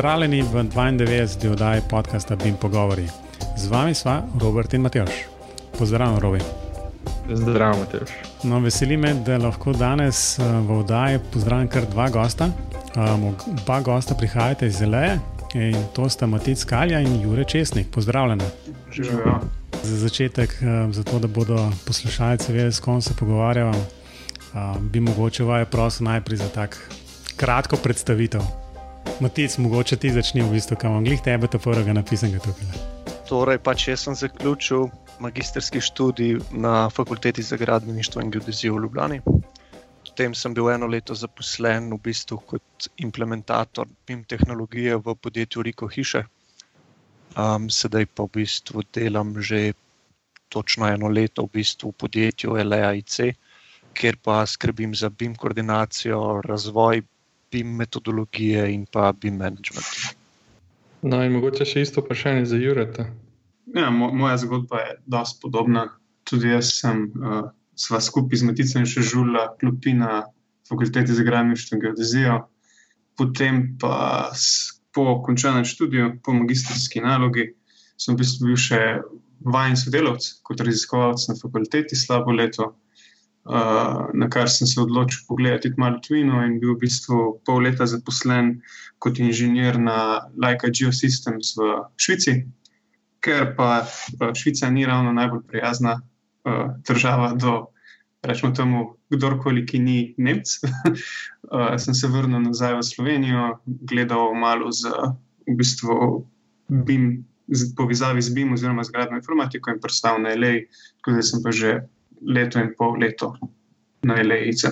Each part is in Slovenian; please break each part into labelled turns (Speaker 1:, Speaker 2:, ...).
Speaker 1: Pozdravljeni v 92. oddaji podcasta Bim Pogovori. Z vami sva Robert in Matjoš. Pozdravljen, Robi.
Speaker 2: Zdravo, Matjoš.
Speaker 1: No, veseli me, da lahko danes eh, v oddaji pozdravim kar dva gosta. Um, oba gosta prihajata iz Zeleje in to sta Matic Kalja in Jure Česnik. Pozdravljeni.
Speaker 2: Živijo.
Speaker 1: Za začetek, um, zato da bodo poslušalci vedeli, s kom se pogovarjamo, um, bi mogoče vaje prosil najprej za tak kratko predstavitev. Matic, mogoče ti začni v bistvu, kam anglih tebe, to prvega napisanega tukaj.
Speaker 3: Torej, pač jaz sem zaključil magistrski študij na fakulteti za gradbeništvo in geodezijo v Ljubljani. Potem sem bil eno leto zaposlen v bistvu kot implementator BIM tehnologije v podjetju Riko Hiše. Um, sedaj pa v bistvu delam že točno eno leto v, bistvu v podjetju LAIC, kjer pa skrbim za BIM koordinacijo, razvoj BIM metodologije in pa BIM management.
Speaker 2: No, in mogoče še isto vprašanje za Jureta.
Speaker 4: Ja, mo moja zgodba je dosti podobna. Tudi jaz sem uh, sva skupaj z Maticem še žula klopi na fakulteti za gradništvo in geodezijo. Potem pa po končanem študiju, po magistrski nalogi, sem v bistvu bil še vajen sodelavec kot raziskovalec na fakulteti slabo leto. Uh, na kar sem se odločil pogledati malo tujino, in bil v bistvu pol leta zaposlen kot inženir na Laika Geosystems v Švici, ker pa Švica ni ravno najbolj prijazna uh, država do, rečemo, temu, kdorkoli, ki ni Nemc. uh, sem se vrnil nazaj v Slovenijo, gledal malo za v bistvu BIM. Povezavi z BIM, oziroma z gradno informatiko, in predstavljal na LA, tako da sem pa že leto in pol leto na LEIC.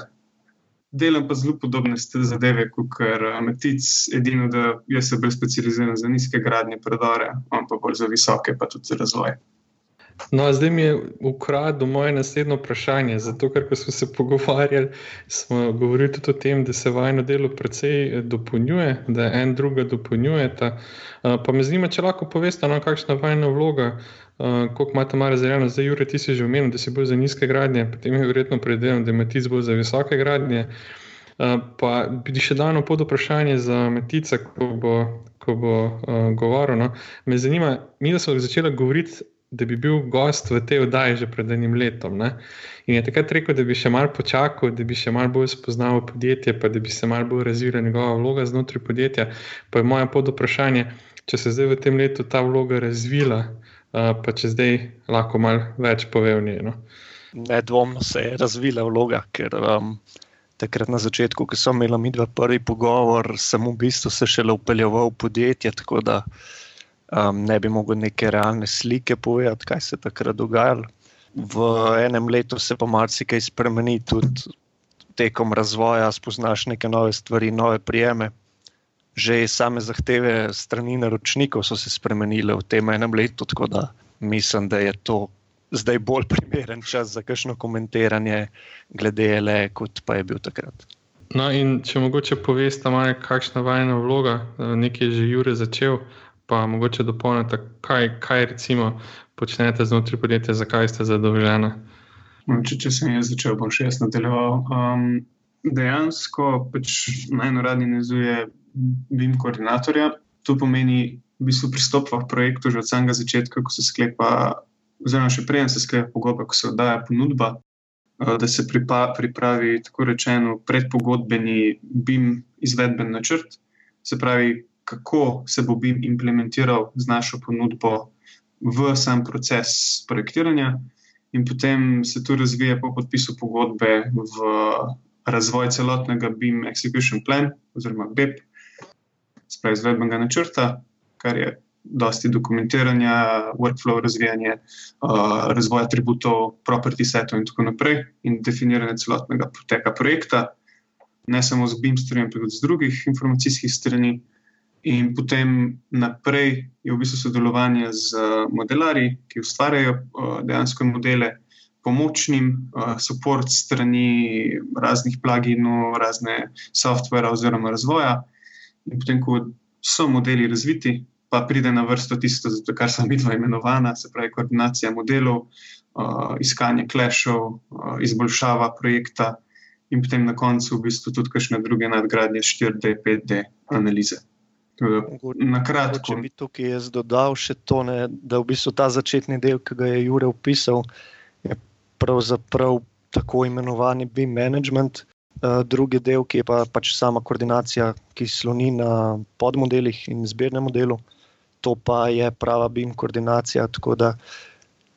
Speaker 4: Delam pa zelo podobne zadeve, kot je Matic, edino, da jaz se bolj specializiram za nizke gradnje predore, on pa bolj za visoke, pa tudi za razvoj.
Speaker 2: No, zdaj mi je ukradlo moje naslednje vprašanje. Zato, ker smo se pogovarjali, smo govorili tudi o tem, da se vajno delo precej dopolnjuje, da en druga dopolnjujeta. Pa me zanima, če lahko poveste, no, kakšna je vajna vloga Uh, Kako imate malo razdeljeno, zdaj, Jure, ti si že omenil, da si bolj za nizke gradnje, potem je verjetno predeljeno, da imaš ti bolj za visoke gradnje. Pa bi še dano pod vprašanje za Metica, ko bo, ko bo uh, govoril. No. Me zanima, mi smo začeli govoriti, da bi bil gost v tej oddaji že pred enim letom. Ne. In je takrat rekel, da bi še malo počakal, da bi še malo bolj spoznal podjetje, pa da bi se malo bolj razvila njegova vloga znotraj podjetja. Pa je moje pod vprašanje, če se zdaj v tem letu ta vloga razvila pa če zdaj lahko malo več pove o njej. No.
Speaker 3: Nedvomno se je razvila vloga, ker um, takrat na začetku, ko sem imel mi dva prvi pogovor, sem v bistvu se šele upeljeval v podjetje, tako da um, ne bi mogel neke realne slike povedati, kaj se je takrat dogajalo. V enem letu se pa marsikaj spremeni, tudi tekom razvoja spoznaš neke nove stvari, nove prijeme že same zahteve strani naročnikov so se spremenile v tem enem letu, tako da mislim, da je to zdaj bolj primeren čas za kakšno komentiranje, glede le, kot pa je bil takrat.
Speaker 2: No, in če mogoče poveste, kakšna vajna vloga, nekaj je že Jure začel, pa mogoče dopolnite, kaj, kaj recimo počnete znotraj podjetja, zakaj ste zadolženi.
Speaker 4: No, če, če sem jaz začel, bom še jaz nadaljeval. Um, dejansko pač najnoradni nezuje BIM koordinatorja. To pomeni, v bistvu pristop v projektu že od samega začetka, ko se sklepa, oziroma še prej se sklepa pogodba, ko se oddaja ponudba, da se pripa, pripravi tako rečeno predpogodbeni BIM izvedben načrt, se pravi, kako se bo BIM implementiral z našo ponudbo v sam proces projektiranja. In potem se to razvija po podpisu pogodbe v razvoj celotnega BIM Execution Plan, oziroma BEP, spravi izvedbenega načrta, kar je dosti dokumentiranja, workflow razvijanje, uh, razvoj atributov, property setov in tako naprej, in definiranje celotnega poteka projekta, ne samo z BIM-strojom, ampak tudi z drugih informacijskih strani. In potem naprej je v bistvu sodelovanje z modelarji, ki ustvarjajo uh, dejansko modele, pomočnim uh, podporom strani raznih pluginov, razne softvera oziroma razvoja. In potem, ko so modeli razviti, pa pride na vrsto tisto, kar so midva imenovana, se pravi koordinacija modelov, iskanje klešov, izboljšava projekta in potem na koncu v bistvu tudi kakšne druge nadgradnje 4D, 5D analize. Na kratko.
Speaker 3: Če bi tukaj jaz dodal še to, ne, da v bistvu ta začetni del, ki ga je Jure opisal, je pravzaprav tako imenovani BIM management. Uh, drugi del, ki je pa pač sama koordinacija, ki sloni na podmodelih in zbirnem modelu, to pa je prava BIM koordinacija. Tako da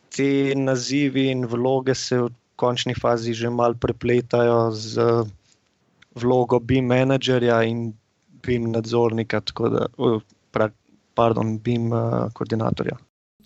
Speaker 3: te nazivi in vloge se v končni fazi že mal prepletajo z vlogo BIM menedžerja in BIM nadzornika, tako da, pardon, BIM uh, koordinatorja.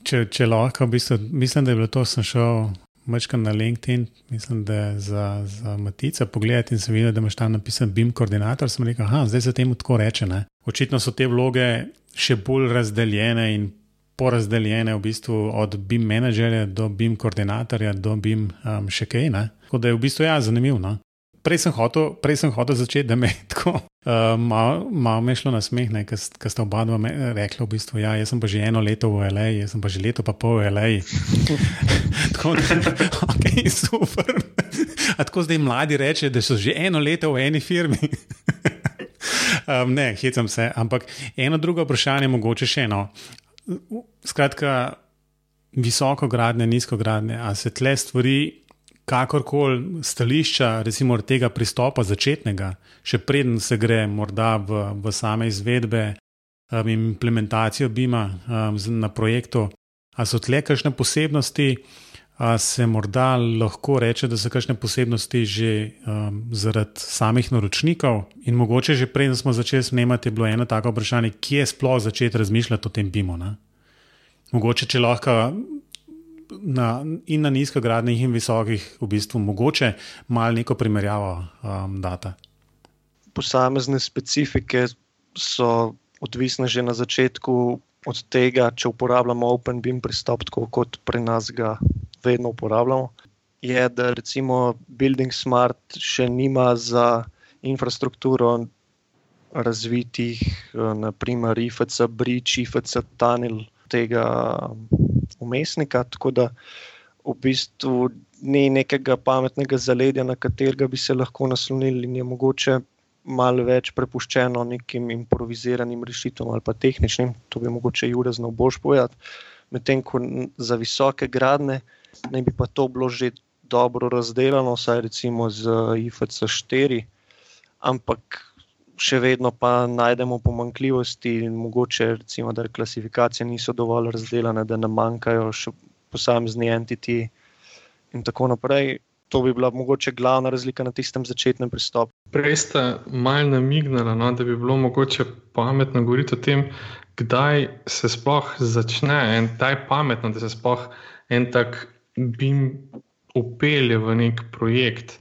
Speaker 1: Če, če lahko, v bistvu, mislim, da je bilo to, sem šel mečkam na LinkedIn, mislim, da je za, za Matica pogledati in sem videl, da imaš tam napisan BIM koordinator. Sem rekel, ah, zdaj se temu tako reče. Ne? Očitno so te vloge še bolj razdeljene in porazdeljene v bistvu od BIM menedžerja do BIM koordinatorja do BIM um, še kaj. Ne? Tako da je v bistvu ja, zanimivo. No? Prej sem hotel, prej sem hotel začeti, da me je tako uh, malo mal šlo na smeh, ker sta oba dva rekla, v bistvu, ja, jaz sem pa že eno leto v L.A., jaz sem pa že leto pa pol v L.A. tako da, ok, super. A tako zdaj mladi reče, da so že eno leto v eni firmi. um, ne, hecam se, ampak eno drugo vprašanje, mogoče še eno. Skratka, visoko gradne, nizko gradne, a se tle stvari kakorkoli stališča, recimo tega pristopa začetnega, še preden se gre morda v, v same izvedbe um, in implementacijo BIM-a um, na projektu, ali so tle kakšne posebnosti, ali se morda lahko reče, da so kakšne posebnosti že um, zaradi samih naročnikov. In mogoče že preden smo začeli snemati, je bilo eno tako vprašanje, kje sploh začeti razmišljati o tem BIM-u. Mogoče, če lahko na, in na nizkogradnih in visokih, v bistvu mogoče malo neko primerjavo um, data.
Speaker 3: Posamezne specifike so odvisne že na začetku od tega, če uporabljamo OpenBeam pristop, tako kot pri nas ga vedno uporabljamo. Je, da recimo Building Smart še nima za infrastrukturo razvitih, eh, naprimer IFC, Bridge, IFC, Tunnel, tega umestnika, tako da v bistvu ni nekega pametnega zaledja, na katerega bi se lahko naslonili, in je mogoče malo več prepuščeno nekim improviziranim rešitvam ali pa tehničnim. To bi mogoče Jure znal boš povedati. Medtem ko za visoke gradne naj bi pa to bilo že dobro razdeljeno, vsaj recimo z IFC 4, ampak še vedno pa najdemo pomankljivosti in mogoče, recimo, da klasifikacije niso dovolj razdeljene, da nam manjkajo še posamezni entiti in tako naprej. To bi bila mogoče glavna razlika na tistem začetnem pristopu.
Speaker 2: Prej ste malo namignili, no, da bi bilo mogoče pametno govoriti o tem, kdaj se sploh začne en taj pametno, da se sploh en tak bim upelje v nek projekt.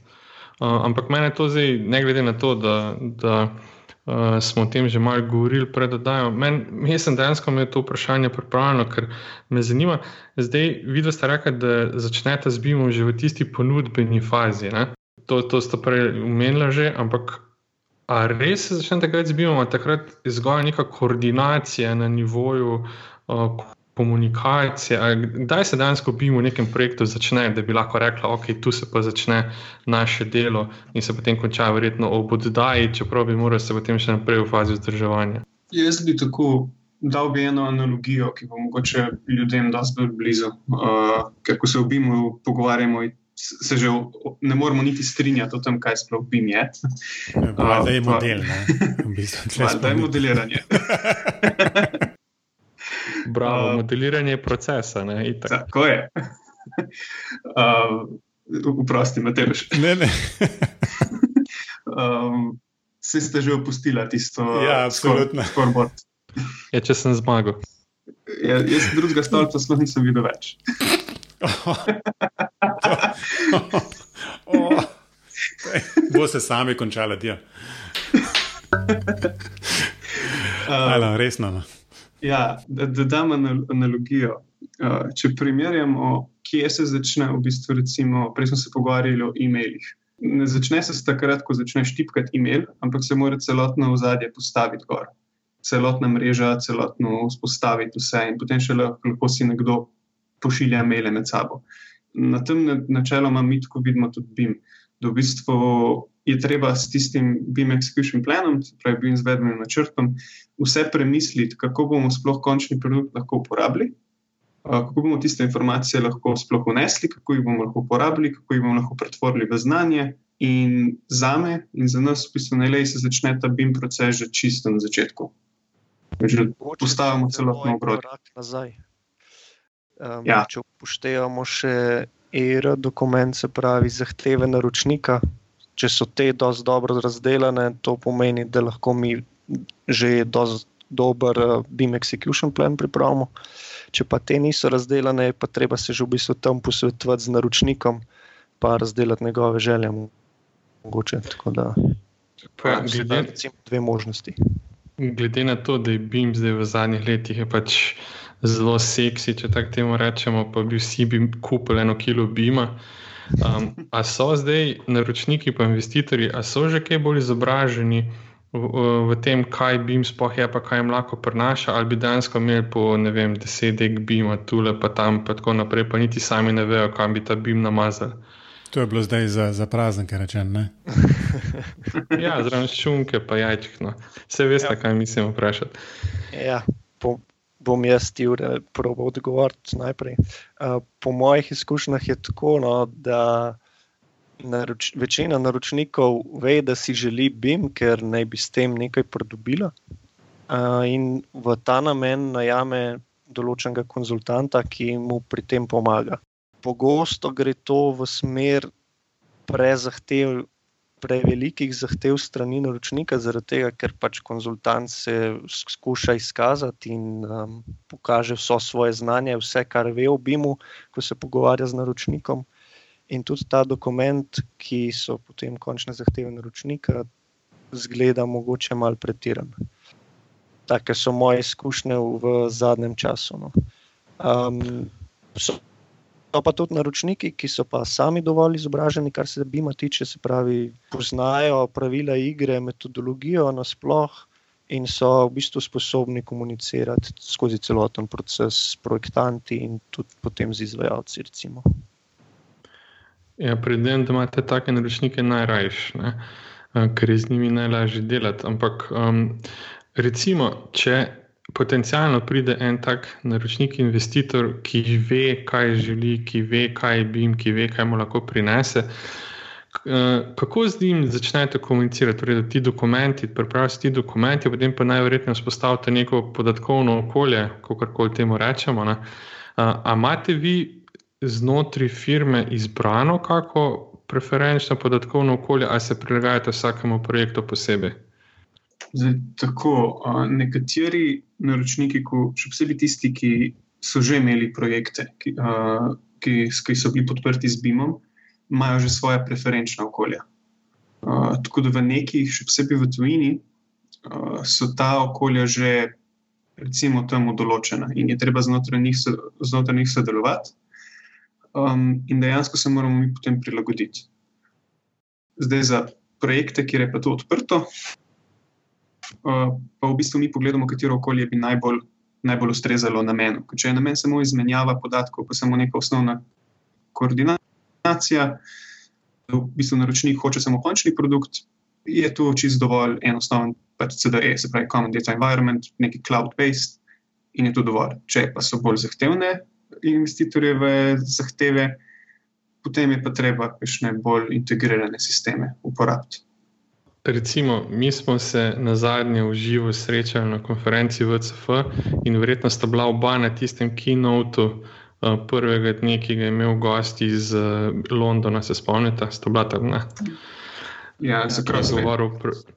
Speaker 2: Uh, ampak meni to zdaj, ne glede na to, da, da uh, smo o tem že malo govorili, predodajam. Jaz sem dejansko imel to vprašanje pripravljeno, ker me zanima. Zdaj, vidno ste rekli, da začnete z BIM-om že v tisti ponudbeni fazi. Ne? To, to ste prej umenili že, ampak. A res se začne takrat z BIM-om, takrat zgolj neka koordinacija na nivoju uh, komunikacije. Kdaj se danes, ko bi v nekem projektu začne, da bi lahko rekla, ok, tu se pa začne naše delo in se potem konča verjetno ob oddaji, čeprav bi morali se potem še naprej v fazi vzdrževanja.
Speaker 4: Jaz bi tako dal bi eno analogijo, ki bo mogoče ljudem dosti bolj blizu. Uh, ker ko se obimo, pogovarjamo. Se že ne moramo niti strinjati o tem, kaj sploh bi mi je.
Speaker 1: Da je model, ne? V
Speaker 4: bistvu, da je modeliranje.
Speaker 2: Bravo, uh, modeliranje procesa. Ne,
Speaker 4: tako je. Uprosti, uh, Matež.
Speaker 1: Ne, ne.
Speaker 4: um, Se ste že opustili tisto,
Speaker 1: ja,
Speaker 4: skorboard?
Speaker 2: Ja, če sem zmagal.
Speaker 4: Ja, jaz drugega stolca sploh nisem videl več.
Speaker 1: Bo se sami končala, da. Uh, resno.
Speaker 4: Ja, da, da dam analogijo. Uh, če primerjamo, kje se začne, v bistvu, recimo, prej smo se pogovarjali o e-mailih. Ne začne se takrat, ko začneš tipkati e-mail, ampak se mora celotno ozadje postaviti gor. Celotna mreža, celotno vzpostaviti vse, in potem še lahko si nekdo pošilja e-maile med sabo. Na tem načeloma mi tako vidimo tudi BIM. Da v bistvu je treba s tistim BIM execution planom, torej BIM izvedbenim načrtom, vse premisliti, kako bomo sploh končni produkt lahko uporabili, kako bomo tiste informacije lahko sploh unesli, kako jih bomo lahko uporabili, kako jih bomo lahko pretvorili v znanje. In za me in za nas, v bistvu, najlej se začne ta BIM proces že čisto na začetku. Že postavimo celotno obrodje.
Speaker 3: Um, ja. Če upoštevamo še ERA dokument, se pravi zahteve naročnika, če so te dosti dobro razdeljene, to pomeni, da lahko mi že dosti dober uh, BIM execution plan pripravimo. Če pa te niso razdeljene, pa treba se že v bistvu tam posvetovati z naročnikom, pa razdeliti njegove želje. Mogoče, tako da,
Speaker 2: pa, glede,
Speaker 3: recimo, dve možnosti.
Speaker 2: Glede na to, da je BIM zdaj v zadnjih letih pač zelo seksi, če tako temu rečemo, pa bi vsi bi kupili eno kilo BIM-a. Um, a so zdaj naročniki, pa investitorji, a so že kaj bolj izobraženi v, v tem, kaj BIM sploh je, pa kaj jim lahko prenaša, ali bi dejansko imeli po ne vem, deset dek BIM-a tule, pa tam, pa tako naprej, pa niti sami ne vejo, kam bi ta BIM namazali.
Speaker 1: To je bilo zdaj za, za praznike, rečeno.
Speaker 2: ja, zraven šunke, pa jajček. No. Vse veste, ja. kaj mislim vprašati.
Speaker 3: Ja, bom jaz ti proval odgovoriti najprej. Uh, po mojih izkušnjah je tako, no, da naroč, večina naročnikov ve, da si želi BIM, ker naj bi s tem nekaj pridobila. Uh, in v ta namen najame določenega konzultanta, ki mu pri tem pomaga. Pogosto gre to v smer prezahtev, prevelikih zahtev strani naročnika, zaradi tega, ker pač konzultant se skuša izkazati in um, pokaže vso svoje znanje, vse, kar ve o BIM-u, ko se pogovarja z naročnikom. In tudi ta dokument, ki so potem končne zahteve naročnika, zgleda mogoče malo pretiran. Take so moje izkušnje v zadnjem času. No. Um, so So pa tudi naročniki, ki so pa sami dovolj izobraženi, kar se BIM-a tiče, se pravi, poznajo pravila igre, metodologijo nasplošno in so v bistvu sposobni komunicirati skozi celoten proces s projektanti in tudi potem z izvajalci. Recimo.
Speaker 2: Ja, predvsem, da imate take naročnike najrajši, ker je z njimi najlažje delati. Ampak um, recimo, če potencialno pride en tak naročnik, investitor, ki ve, kaj želi, ki ve, kaj bi jim, ki ve, kaj mu lahko prinese. Eh, kako z njim začnete komunicirati, torej, da ti dokumenti, pripravite ti dokumenti, potem pa najverjetneje vzpostavite neko podatkovno okolje, kako koli temu rečemo. Ne? A imate vi znotraj firme izbrano kako preferenčno podatkovno okolje, ali se prilagajate vsakemu projektu posebej?
Speaker 4: Zdaj, tako, nekateri naročniki, ko, še posebej tisti, ki so že imeli projekte, ki, ki, ki so bili podprti z BIM-om, imajo že svoje preferenčna okolja. Tako da v nekih, še posebej v tujini, so ta okolja že, recimo, temu določena in je treba znotraj njih, znotraj njih sodelovati, um, in dejansko se moramo mi potem prilagoditi. Zdaj, za projekte, kjer je pa to odprto, pa v bistvu mi pogledamo, katero okolje bi najbolj, najbolj ustrezalo namenu. Če je namen samo izmenjava podatkov, pa samo neka osnovna koordinacija, v bistvu naročnik hoče samo končni produkt, je to čisto dovolj enostaven, pač CDE, se pravi Common Data Environment, neki cloud-based in je to dovolj. Če pa so bolj zahtevne investitorjeve zahteve, potem je pa treba še bolj integrirane sisteme uporabiti.
Speaker 2: Recimo, mi smo se na zadnje v živo srečali na konferenci VCF in verjetno sta bila oba na tistem keynotu uh, prvega dne, ki ga je imel gost iz uh, Londona, se spomnite, sta bila tam. Ne?
Speaker 4: Ja, za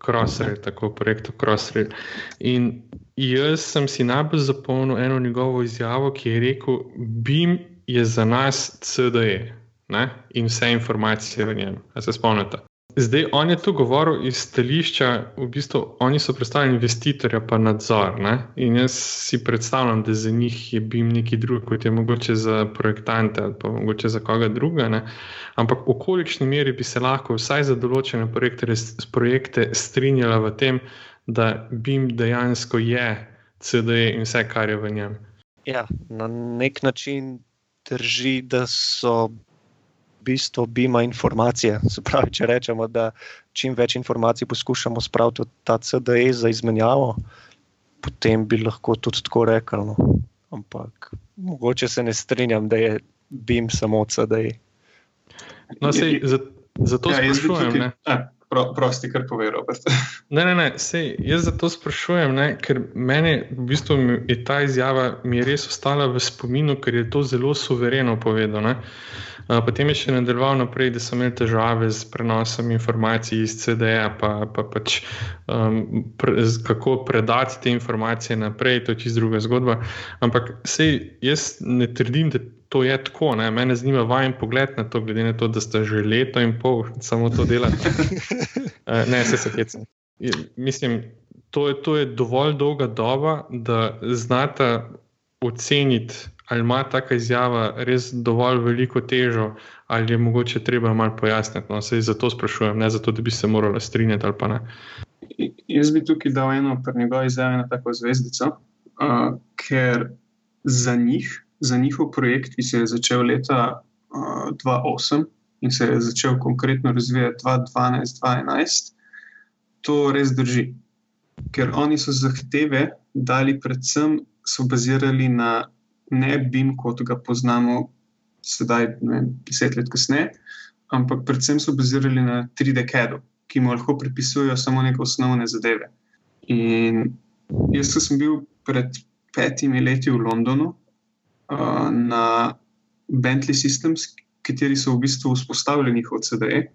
Speaker 2: Crossrail, tako projektu Crossrail. In jaz sem si najbolj zapomnil eno njegovo izjavo, ki je rekel: BIM je za nas CDE ne? in vse informacije v njem. Se spomnite? Zdaj, on je tu govoril iz stališča, v bistvu oni so predstavljali investitorja, pa nadzor. Ne? In jaz si predstavljam, da za njih je bil neki drug, kot je mogoče za projektante ali pa mogoče za koga drugega. Ampak v kolikšni meri bi se lahko vsaj za določene projekte, projekte strinjala v tem, da BIM dejansko je CDE in vse, kar je v njem.
Speaker 3: Ja, na nek način drži, da so bistvu bima informacije. Se pravi, če rečemo, da čim več informacij poskušamo spraviti v ta CDE za izmenjavo, potem bi lahko tudi tako rekli. No. Ampak mogoče se ne strinjam, da je BIM samo CDE.
Speaker 2: No, sej, zato ja, sprašujem.
Speaker 4: Pro, prosti, kar pove Robert.
Speaker 2: ne, ne, ne, sej, jaz zato sprašujem, ne, ker meni v bistvu je ta izjava mi je res ostala v spominu, ker je to zelo suvereno povedano. Potem je še nadaljeval naprej, da so imeli težave z prenosom informacij iz CD-ja, pa, pa pač um, pre, kako predati te informacije naprej, to je čisto druga zgodba. Ampak sej, jaz ne trdim, da to je tako. Ne? Mene zanima vajen pogled na to, glede na to, da ste že leto in pol samo to delali. uh, ne, se se hecam. Mislim, to je, to je dovolj dolga doba, da znate oceniti, ali ima taka izjava res dovolj veliko težo, ali je mogoče treba malo pojasniti. No, se zato sprašujem, ne zato, da bi se morali strinjati ali pa ne.
Speaker 4: Jaz bi tukaj dal eno, pri njegovi izjavi, na tako zvezdico, uh, ker za njih za njihov projekt, ki se je začel leta uh, 2008 in se je začel konkretno razvijati 2012-2011, to res drži. Ker oni so zahteve dali, predvsem so bazirali na ne BIM, kot ga poznamo sedaj, vem, deset let kasneje, ampak predvsem so bazirali na 3D CAD-u, ki mu lahko pripisujejo samo neke osnovne zadeve. In jaz, sem bil pred petimi leti v Londonu, na Bentley Systems, kateri so v bistvu vzpostavili njihov CDE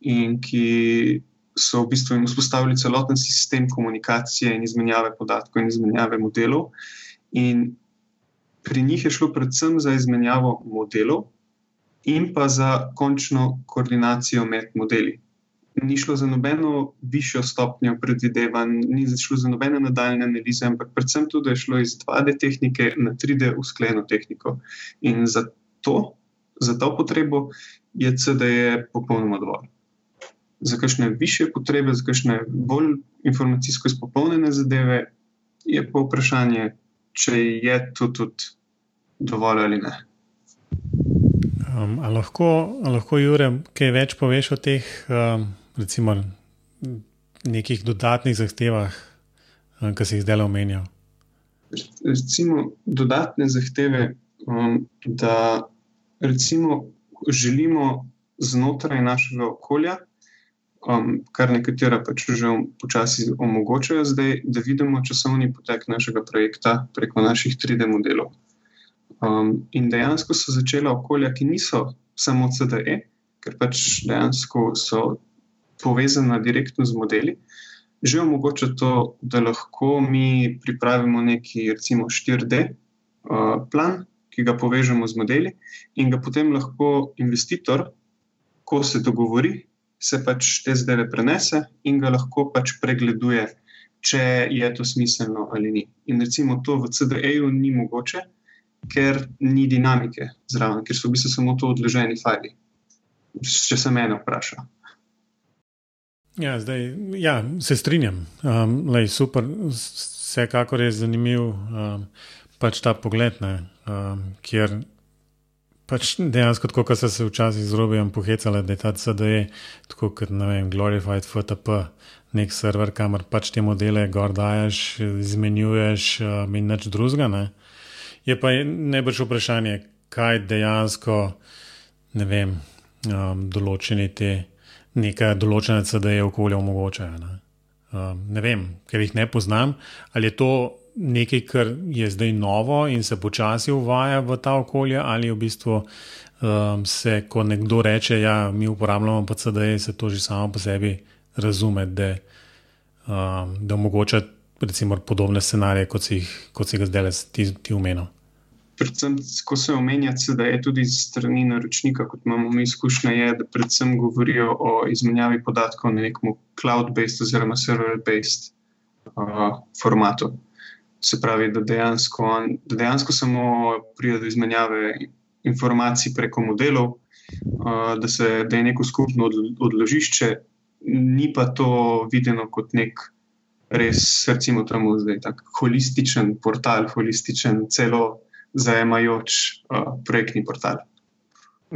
Speaker 4: in ki so v bistvu vzpostavili celoten sistem komunikacije in izmenjave podatkov in izmenjave modelov. In pri njih je šlo predvsem za izmenjavo modelov in pa za končno koordinacijo med modeli ni šlo za nobeno višjo stopnjo predvidevanj, ni šlo za nobene nadaljne analize, ampak predvsem tudi, da je šlo iz 2D tehnike na 3D usklajeno tehniko. In za to, za to potrebo je CDE popolnoma dovolj. Za kakšne više potrebe, za kakšne bolj informacijsko izpopolnjene zadeve, je pa vprašanje, če je to tudi dovolj ali ne.
Speaker 1: Um, ali lahko, lahko Jure, kaj več poveš o teh um, recimo, nekih dodatnih zahtevah, eh, ki si jih zdaj omenjal?
Speaker 4: Recimo, dodatne zahteve, um, da recimo, želimo znotraj našega okolja, um, kar nekatera pač že počasi omogočajo, zdaj, da vidimo časovni potek našega projekta preko naših 3D modelov. Um, in dejansko so začela okolja, ki niso samo CDE, ker pač dejansko so povezana direktno z modeli, že omogoča to, da lahko mi pripravimo neki, recimo, 4D uh, plan, ki ga povežemo z modeli, in ga potem lahko investitor, ko se dogovori, se pač te zdaj prenese in ga lahko pač pregleduje, če je to smiselno ali ni. In recimo to v CDE-ju ni mogoče, ker ni dinamike zraven, ker so v bistvu samo to odloženi fajli. Če se mene vpraša.
Speaker 1: Ja, zdaj, ja, se strinjam. Um, lej, super, vsekakor je zanimiv um, pač ta pogled, ne, um, kjer pač dejansko, kot so se včasih z robijem pohecali, da je ta CDE, tako kot ne vem, Glorified FTP, nek server, kamor pač te modele gor dajes, izmenjuješ um, in nič drugega. Je pa najbrž vprašanje, kaj dejansko, ne vem, um, določeni te neka določena CD-je okolja omogočajo. Ne? Um, ne vem, ker jih ne poznam, ali je to nekaj, kar je zdaj novo in se počasi uvaja v ta okolje, ali v bistvu um, se, ko nekdo reče, da ja, mi uporabljamo pa CD-je, se to že samo po sebi razume, da, um, da omogoča recimo podobne scenarije, kot si, kot si ga zdaj ti, ti umenil
Speaker 4: predvsem, ko se omenja, da je tudi strani naročnika, kot imamo mi izkušnje, je, da predvsem govorijo o izmenjavi podatkov na nekem cloud-based oziroma server-based uh, formatu. Se pravi, da dejansko, da dejansko samo pride do izmenjave informacij preko modelov, uh, da, se, da je neko skupno odložišče, ni pa to videno kot nek. Res, recimo, temu zdaj tako holističen portal, holističen celo zajemajoč uh, projektni portal.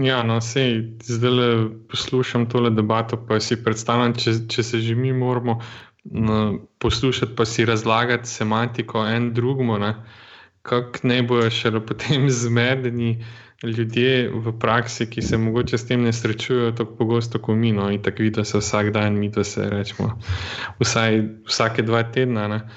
Speaker 2: Ja, no, sej, zdaj poslušam tole debato, pa si predstavljam, če, če se že mi moramo poslušati, pa si razlagati semantiko en drugemu, kako ne bojo še potem zmedeni ljudje v praksi, ki se mogoče s tem ne srečujejo tako pogosto kot mi. No, in tako vidijo se vsak dan, mi to se rečemo, vsaj vsake dva tedna.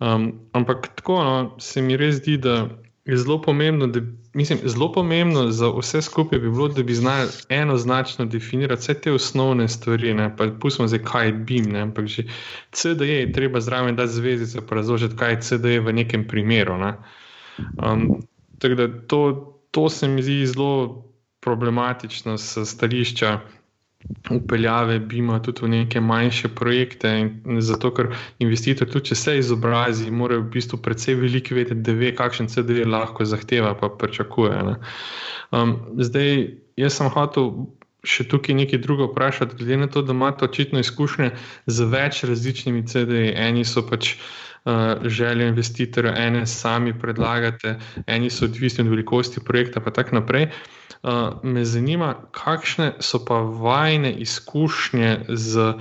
Speaker 2: Um, ampak tako no, se mi res zdi, da je zelo pomembno, da mislim, zelo pomembno za vse skupaj bi bilo, da bi znali enoznačno definirati vse te osnovne stvari. Ne? Pa pustimo zdaj, kaj je BIM, ne? ampak že CDE je treba zraven dati zvezdice, pa razložiti, kaj je CDE v nekem primeru. Ne? Um, tako da to, to se mi zdi zelo problematično s stališča upeljave BIM-a tudi v neke manjše projekte. Zato, ker investitor, tudi če se izobrazi, mora v bistvu predvsej veliko vedeti, da ve, kakšen CD lahko zahteva, pa pričakuje. Um, zdaj, jaz sem hotel. Še tukaj nekaj drugo vprašati, glede na to, da imate očitno izkušnje z več različnimi CD-ji. Eni so pač uh, želje investitorja, ene sami predlagate, eni so odvisni od velikosti projekta, pa tako naprej. Uh, me zanima, kakšne so pa vajne izkušnje z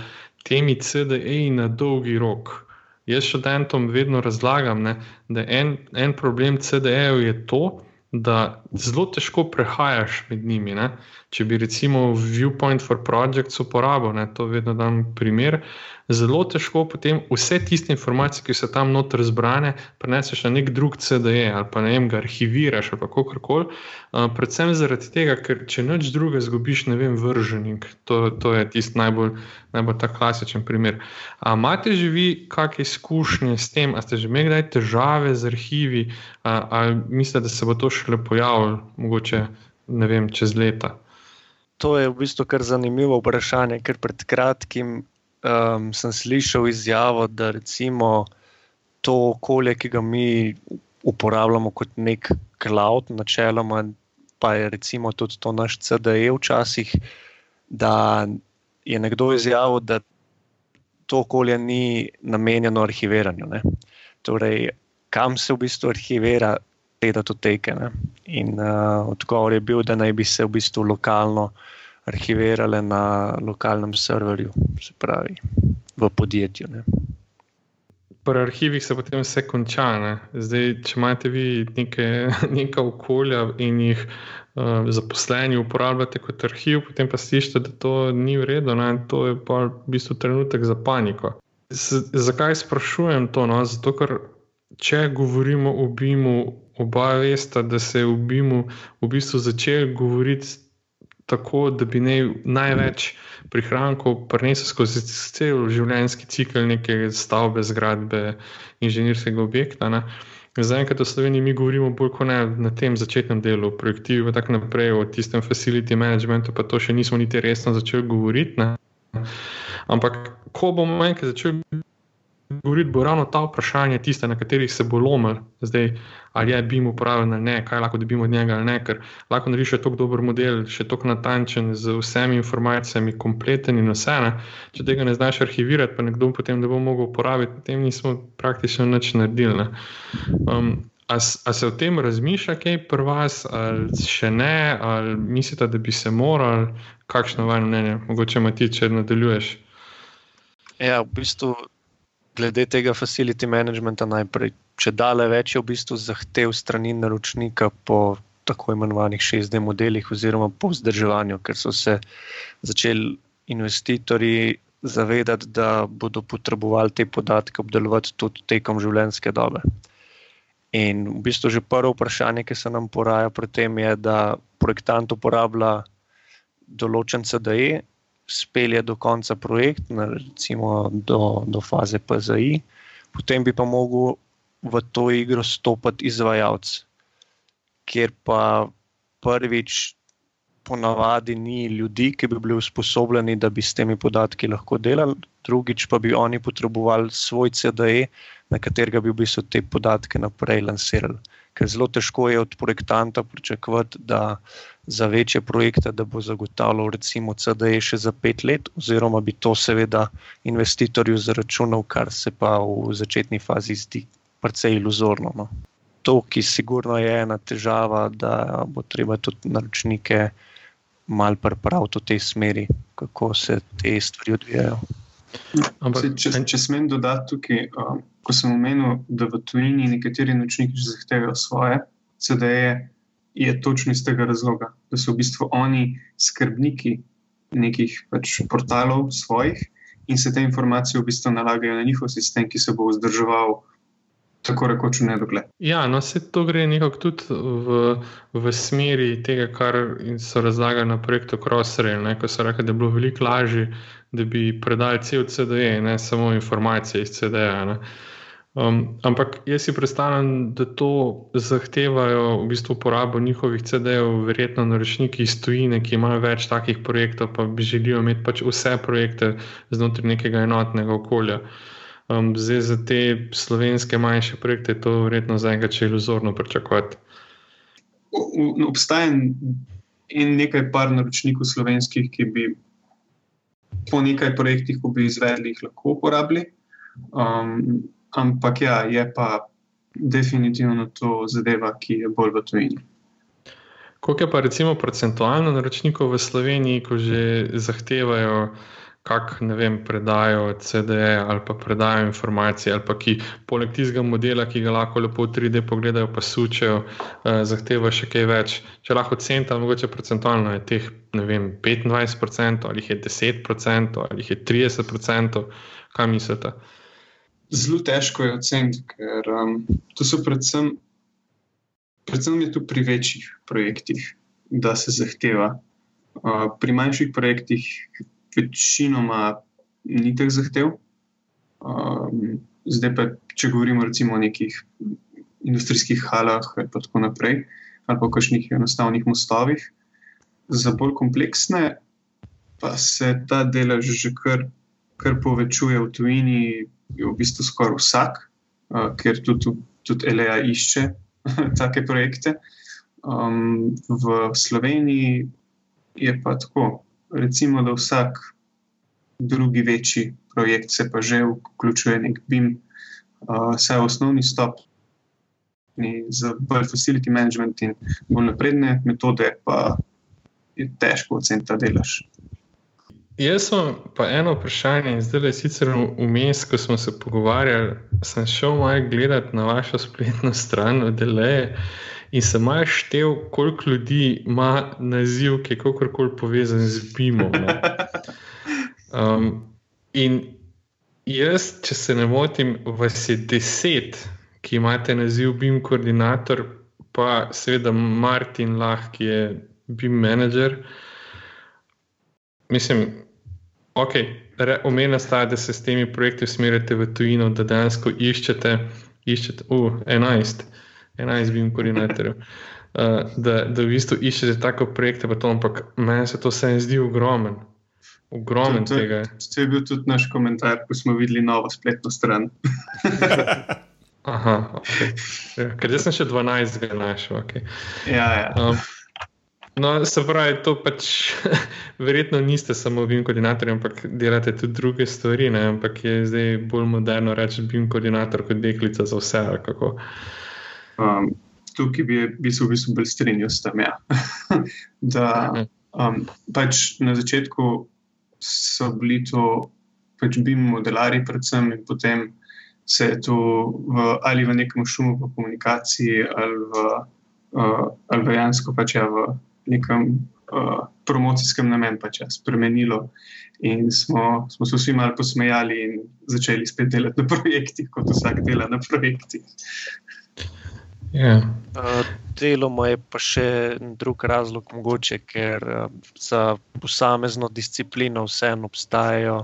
Speaker 2: temi CDE-ji na dolgi rok. Jaz študentom vedno razlagam, ne, da en, en problem CDE-jev je to, da zelo težko prehajaš med njimi. Ne. Če bi recimo Viewpoint for Projects uporabil, ne, to vedno dam primer, zelo težko potem vse tiste informacije, ki so tam noter zbrane, preneseš na nek drug CDE ali pa ne vem, ga arhiviraš ali kako koli. Uh, predvsem zaradi tega, ker če nič druga zgubiš, ne vem, vrženik. To, to je tisti najbolj, najbolj ta klasičen primer. Imate že vi kakšne izkušnje s tem, ali ste že imeli kdaj težave z arhivi, uh, ali mislite, da se bo to šele pojavilo, mogoče ne vem, čez leta?
Speaker 3: To je v bistvu kar zanimivo vprašanje, ker pred kratkim um, sem slišal izjavo, da recimo to okolje, ki ga mi uporabljamo kot nek cloud, načeloma, pa je recimo tudi to naš CDE včasih, da je nekdo izjavil, da to okolje ni namenjeno arhiviranju. Ne? Torej, kam se v bistvu arhivira te datoteke? Ne? In uh, odgovor je bil, da naj bi se v bistvu lokalno arhivirale na lokalnem serverju, se pravi v podjetju. Ne.
Speaker 2: Pri arhivih se potem vse konča. Zdaj, če imate vi neke, neka okolja in jih uh, zaposleni uporabljate kot arhiv, potem pa slišite, da to ni v redu, ne? to je pa v bistvu trenutek za paniko. Z, zakaj sprašujem to? No? Zato, ker če govorimo o BIM-u, oba veste, da se je v BIM-u v bistvu začel govoriti tako, da bi ne največ prihrankov prenesel skozi cel življenjski cikl neke stavbe, zgradbe, inženirskega objekta. Ne. Zaenkrat v Sloveniji mi govorimo bolj kot na tem začetnem delu, projektivi in tako naprej, o tistem facility managementu, pa to še nismo niti resno začeli govoriti. Ne. Ampak, ko bomo enkrat začeli govoriti, bo ravno ta vprašanje tiste, na katerih se bo lomil, zdaj, ali je BIM upravljen ali ne, kaj lahko dobimo od njega ali ne, ker lahko narediš tako dober model, še tako natančen, z vsemi informacijami, kompleten in vse. Ne. Če tega ne znaš arhivirati, pa nekdo potem ne bo mogel uporabiti, potem nismo praktično nič naredili. Um, A, a se o tem razmišlja, kaj je pri vas, ali še ne, ali mislite, da bi se morali, kakšno vaše mnenje, mogoče imati, če nadaljuješ?
Speaker 3: Ja, v bistvu glede tega facility managementa najprej, če dale več je v bistvu zahtev strani naročnika po tako imenovanih 6D modelih oziroma po vzdrževanju, ker so se začeli investitorji zavedati, da bodo potrebovali te podatke obdelovati tudi tekom življenjske dobe. In v bistvu že prvo vprašanje, ki se nam poraja pri tem, je, da projektant uporablja določen CDE, spelje do konca projekt, recimo do, do faze PZI, potem bi pa mogel v to igro stopiti izvajalec, kjer pa prvič ponavadi ni ljudi, ki bi bili usposobljeni, da bi s temi podatki lahko delali, drugič pa bi oni potrebovali svoj CDE, na katerega bi v bistvu te podatke naprej lansirali. Ker zelo težko je od projektanta pričakovati, da za večje projekte, bo zagotavljal recimo CDE še za pet let, oziroma bi to seveda investitorju zaračunal, kar se pa v začetni fazi zdi precej iluzorno. No. To, ki sigurno je ena težava, da bo treba tudi naročnike mal pripraviti v tej smeri, kako se te stvari odvijajo.
Speaker 4: Ampak, če, če smem dodati tukaj, um, ko sem omenil, da v tujini nekateri nočniki že zahtevajo svoje CD-je, je točno iz tega razloga, da so v bistvu oni skrbniki nekih pač portalov svojih in se te informacije v bistvu nalagajo na njihov sistem, ki se bo vzdrževal tako rekoč v nedogled.
Speaker 2: Ja, no, se to gre nekako tudi v, v smeri tega, kar so razlagali na projektu Crossrail, ne, ko so rekli, da je bilo veliko lažje, da bi predali cel CD, ne samo informacije iz CD-ja. Um, ampak jaz si predstavljam, da to zahtevajo v bistvu uporabo njihovih CD-jev, verjetno naročniki iz tujine, ki imajo več takih projektov, pa bi želijo imeti pač vse projekte znotraj nekega enotnega okolja. Um, zdaj za te slovenske manjše projekte je to verjetno za enega če iluzorno pričakovati.
Speaker 4: Obstaja in nekaj par naročnikov slovenskih, ki bi po nekaj projektih, ko bi izvedli, jih lahko uporabili. Um, ampak ja, je pa definitivno to zadeva, ki je bolj v tujini.
Speaker 2: Koliko je pa recimo procentualno naročnikov v Sloveniji, ko že zahtevajo? Kako ne vem, predajo CD-je ali pa predajo informacije, ali pa ki poleg tistega modela, ki ga lahko lepo 3D pogledajo, pa sučejo, eh, zahteva še kaj več. Če lahko centa, mogoče procentualno je teh vem, 25%, ali je 10%, ali je 30%, kaj mislite?
Speaker 4: Zelo težko je oceniti, ker um, to so predvsem, predvsem je tu pri večjih projektih, da se zahteva. Uh, pri manjših projektih večinoma ni teh zahtev. Um, zdaj pa, če govorimo recimo o nekih industrijskih halah ali tako naprej, ali pa kakšnih enostavnih mostovih, za bolj kompleksne pa se ta delež že kar, kar povečuje v tujini, je v bistvu skoraj vsak, uh, ker tudi, tudi LEA išče take projekte. Um, v Sloveniji je pa tako recimo, da vsak drugi večji projekt se pa že vključuje nek BIM, uh, osnovni stop. Za bolj facility management in bolj napredne metode, pa je težko oceniti ta delež.
Speaker 2: Jaz sem pa eno vprašanje, in zdaj le sicer vmes, ko smo se pogovarjali, sem šel malo gledati na vašo spletno stran, odeleje. In sem malo štev, koliko ljudi ima naziv, ki je kakorkoli povezan z BIM-om. Um, in jaz, če se ne motim, vas je deset, ki imate naziv BIM koordinator, pa seveda Martin Lah, ki je BIM manager. Mislim, ok, omenja sta, da se s temi projekti usmerjate v tujino, da dejansko iščete, iščete, uh, 11. 11 bim koordinatorjev. Uh, da, da v bistvu iščete tako projekte, to, ampak meni se to vse zdi ogromen. Ogromen to, to, tega.
Speaker 4: To je bil tudi naš komentar, ko smo videli novo spletno stran.
Speaker 2: Aha, okay. ja, ker jaz sem še 12 našel. Okay.
Speaker 4: Ja, ja. Um,
Speaker 2: no, se pravi, to pač verjetno niste samo BIM koordinatorji, ampak delate tudi druge stvari. Ne? Ampak je zdaj bolj moderno reči BIM koordinator kot deklica za vse.
Speaker 4: Um, tukaj bi, bi se v bistvu bolj strinjal s tem. Ja. da, um, pač na začetku so bili to pač BIM modelari, predvsem in potem se je to v, ali v nekem šumu, v komunikaciji, ali v, uh, ali v, pač, ja, v nekem uh, promocijskem namenu pač, ja, spremenilo. In smo, smo se vsi malo posmejali in začeli spet delati na projektih, kot vsak dela na projektih.
Speaker 3: Yeah. Ja. Uh, deloma je pa še drug razlog, mogoče, ker uh, za posamezno disciplino vseeno obstajajo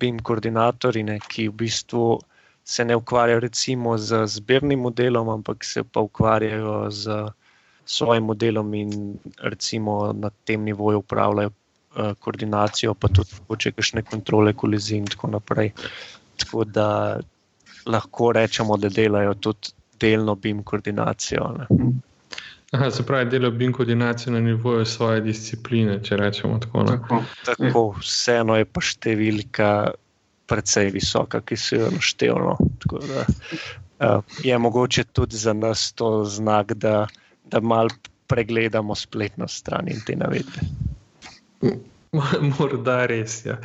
Speaker 3: BIM koordinatorji, ne, ki v bistvu se ne ukvarjajo recimo z zbirnim modelom, ampak se pa ukvarjajo z svojim modelom in recimo na tem nivoju upravljajo uh, koordinacijo, pa tudi mogoče kakšne kontrole kolizij in tako naprej. Tako da lahko rečemo, da delajo tudi delno BIM koordinacijo.
Speaker 2: Aha, se pravi, delo BIM koordinacijo na nivoju svoje discipline, če rečemo tako.
Speaker 3: Tako, tako, vseeno je pa številka precej visoka, ki se jo naštevno. Uh, je mogoče tudi za nas to znak, da, da malo pregledamo spletno stran in te navedbe.
Speaker 2: Morda res. Ja.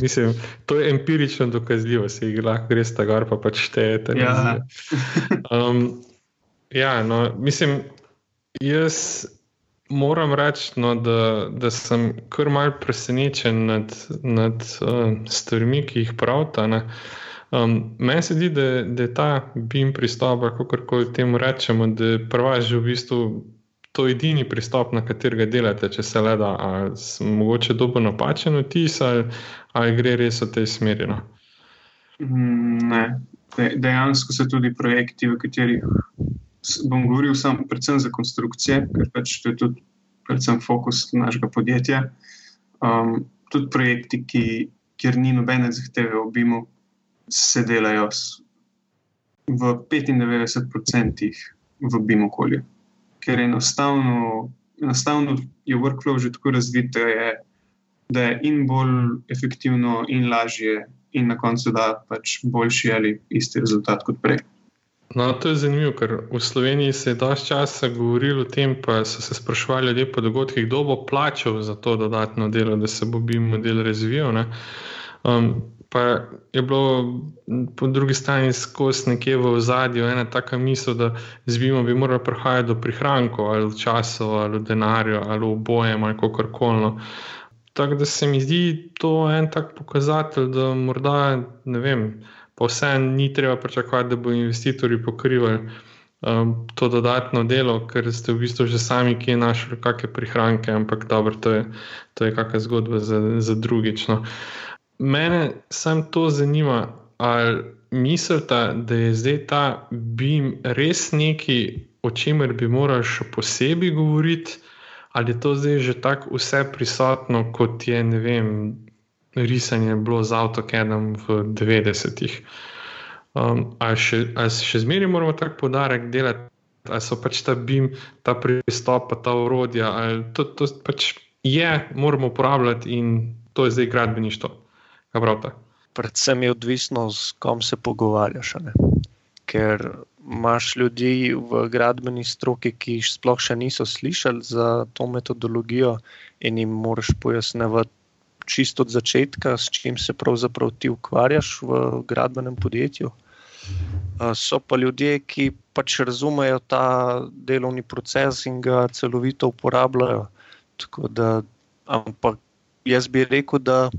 Speaker 2: Mislim, to je empirično dokazljivo, se jih lahko res tako gor, pa pač štejete.
Speaker 4: Ja.
Speaker 2: Um, ja, no, mislim, jaz moram reči, no, da, da sem kar mal presenečen nad, nad uh, stvarmi, ki jih pravta. Um, meni se zdi, da, da je ta BIM pristop, kako koli temu rečemo, da je prva že v bistvu to edini pristop, na katerega delate, če se le da, ali mogoče dobro napačen vtis, ali, ali gre res v tej smeri. No?
Speaker 4: Mm, ne. Dejansko so tudi projekti, v katerih bom govoril sam, predvsem za konstrukcije, ker pač to je tudi predvsem fokus našega podjetja. Um, tudi projekti, ki, kjer ni nobene zahteve v BIM-u, se delajo v 95% v BIM okolju ker enostavno, enostavno je workflow že tako razvit, da je, da je in bolj efektivno, in lažje, in na koncu da pač boljši ali isti rezultat kot prej.
Speaker 2: No, to je zanimivo, ker v Sloveniji se je dosti časa govorilo o tem, pa so se sprašvali ljudje po dogodkih, kdo bo plačal za to dodatno delo, da se bo BIM model razvijal. Um, pa je bilo po drugi strani skozi nekje v zadju ena taka misel, da z BIM-om bi moralo prihajati do prihrankov ali v času, ali v denarju, ali v bojem, ali kako koli. Tako da se mi zdi to en tak pokazatelj, da morda ne vem, pa vseeno ni treba pričakovati, da bo investitorji pokrivali. Um, to dodatno delo, ker ste v bistvu že sami, ki je našli kakšne prihranke, ampak dobro, to je, to je kakšna zgodba za, za drugič. No. Mene samo to zanima, ali mislite, da je zdaj ta BIM res nekaj, o čemer bi morali še posebej govoriti, ali je to zdaj že tako vse prisotno, kot je vem, risanje bilo z AutoCAD-om v 90-ih. Um, ali še, še zmeraj moramo tako podarek delati, ali so pač ta BIM, ta pristop, pa ta urodja, ali to, to pač je, moramo uporabljati in to je zdaj gradbeništvo.
Speaker 3: Predvsem je odvisno, s kom se pogovarjaš. Ker imaš ljudi v gradbeni stroki, ki sploh še niso slišali za to metodologijo, in jim moraš pojasniti čisto od začetka, s čim se pravzaprav ti ukvarjaš v gradbenem podjetju. So pa ljudje, ki pač razumejo ta delovni proces in ga celovito uporabljajo. Da, ampak jaz bi rekel, da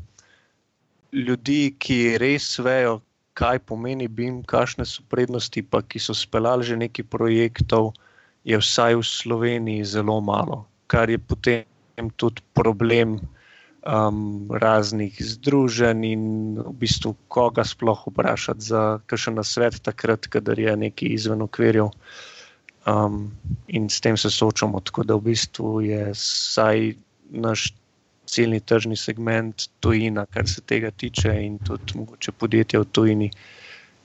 Speaker 3: ljudi, ki res vejo, kaj pomeni BIM, kakšne so prednosti, pa ki so speljali že nekaj projektov, je vsaj v Sloveniji zelo malo, kar je potem tudi problem um, raznih združenj in v bistvu koga sploh vprašati za kakšen nasvet, takrat, kadar je nekaj izven okvirjev. Um, in s tem se soočamo, tako da v bistvu je vsaj naš ciljni tržni segment, tujina, kar se tega tiče, in tudi mogoče podjetja v tujini,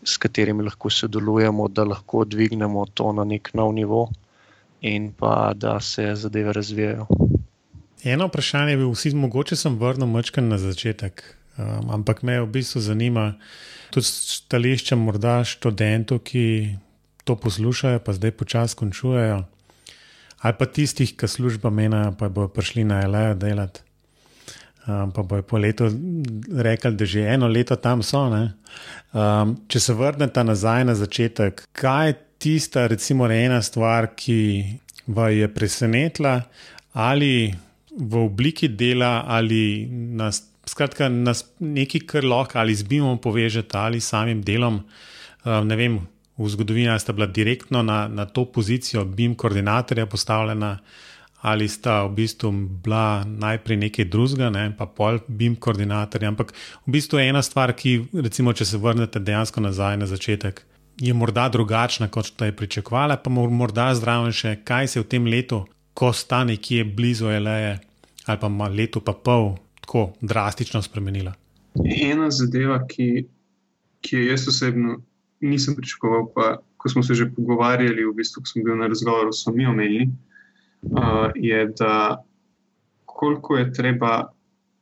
Speaker 3: s katerimi lahko sodelujemo, da lahko dvignemo to na nek nov nivo in pa da se zadeve razvijajo.
Speaker 1: Eno vprašanje bi vsi, mogoče sem vrnil mačken na začetek, um, ampak me v bistvu zanima tudi stališče morda študentov, ki to poslušajo, pa zdaj počasi končujejo, ali pa tistih, ki služba menijo, pa bodo prišli na LE delati. Um, pa bojo po letu rekli, da že eno leto tam so. Um, če se vrnete nazaj na začetek, kaj je tista, recimo, ena stvar, ki vas je presenetila, ali v obliki dela, ali nas, skratka, nas nekaj, kar lahko ali zbimo povežete, ali samim delom. Um, ne vem, v zgodovini ste bila direktno na, na to pozicijo, BIM koordinatorja postavljena ali sta v bistvu bila najprej nekaj drugega, ne, pa pol BIM koordinatorja. Ampak v bistvu je ena stvar, ki, recimo, če se vrnete dejansko nazaj na začetek, je morda drugačna, kot ste je pričakovali, pa morda zdravo še, kaj se v tem letu, ko sta nekje blizu LE, ali pa leto pa pol, tako drastično spremenila.
Speaker 4: Ena zadeva, ki, ki jo jaz osebno nisem pričakoval, pa ko smo se že pogovarjali, v bistvu, ko smo bili na razgovoru, so mi omenili uh, je, da koliko je treba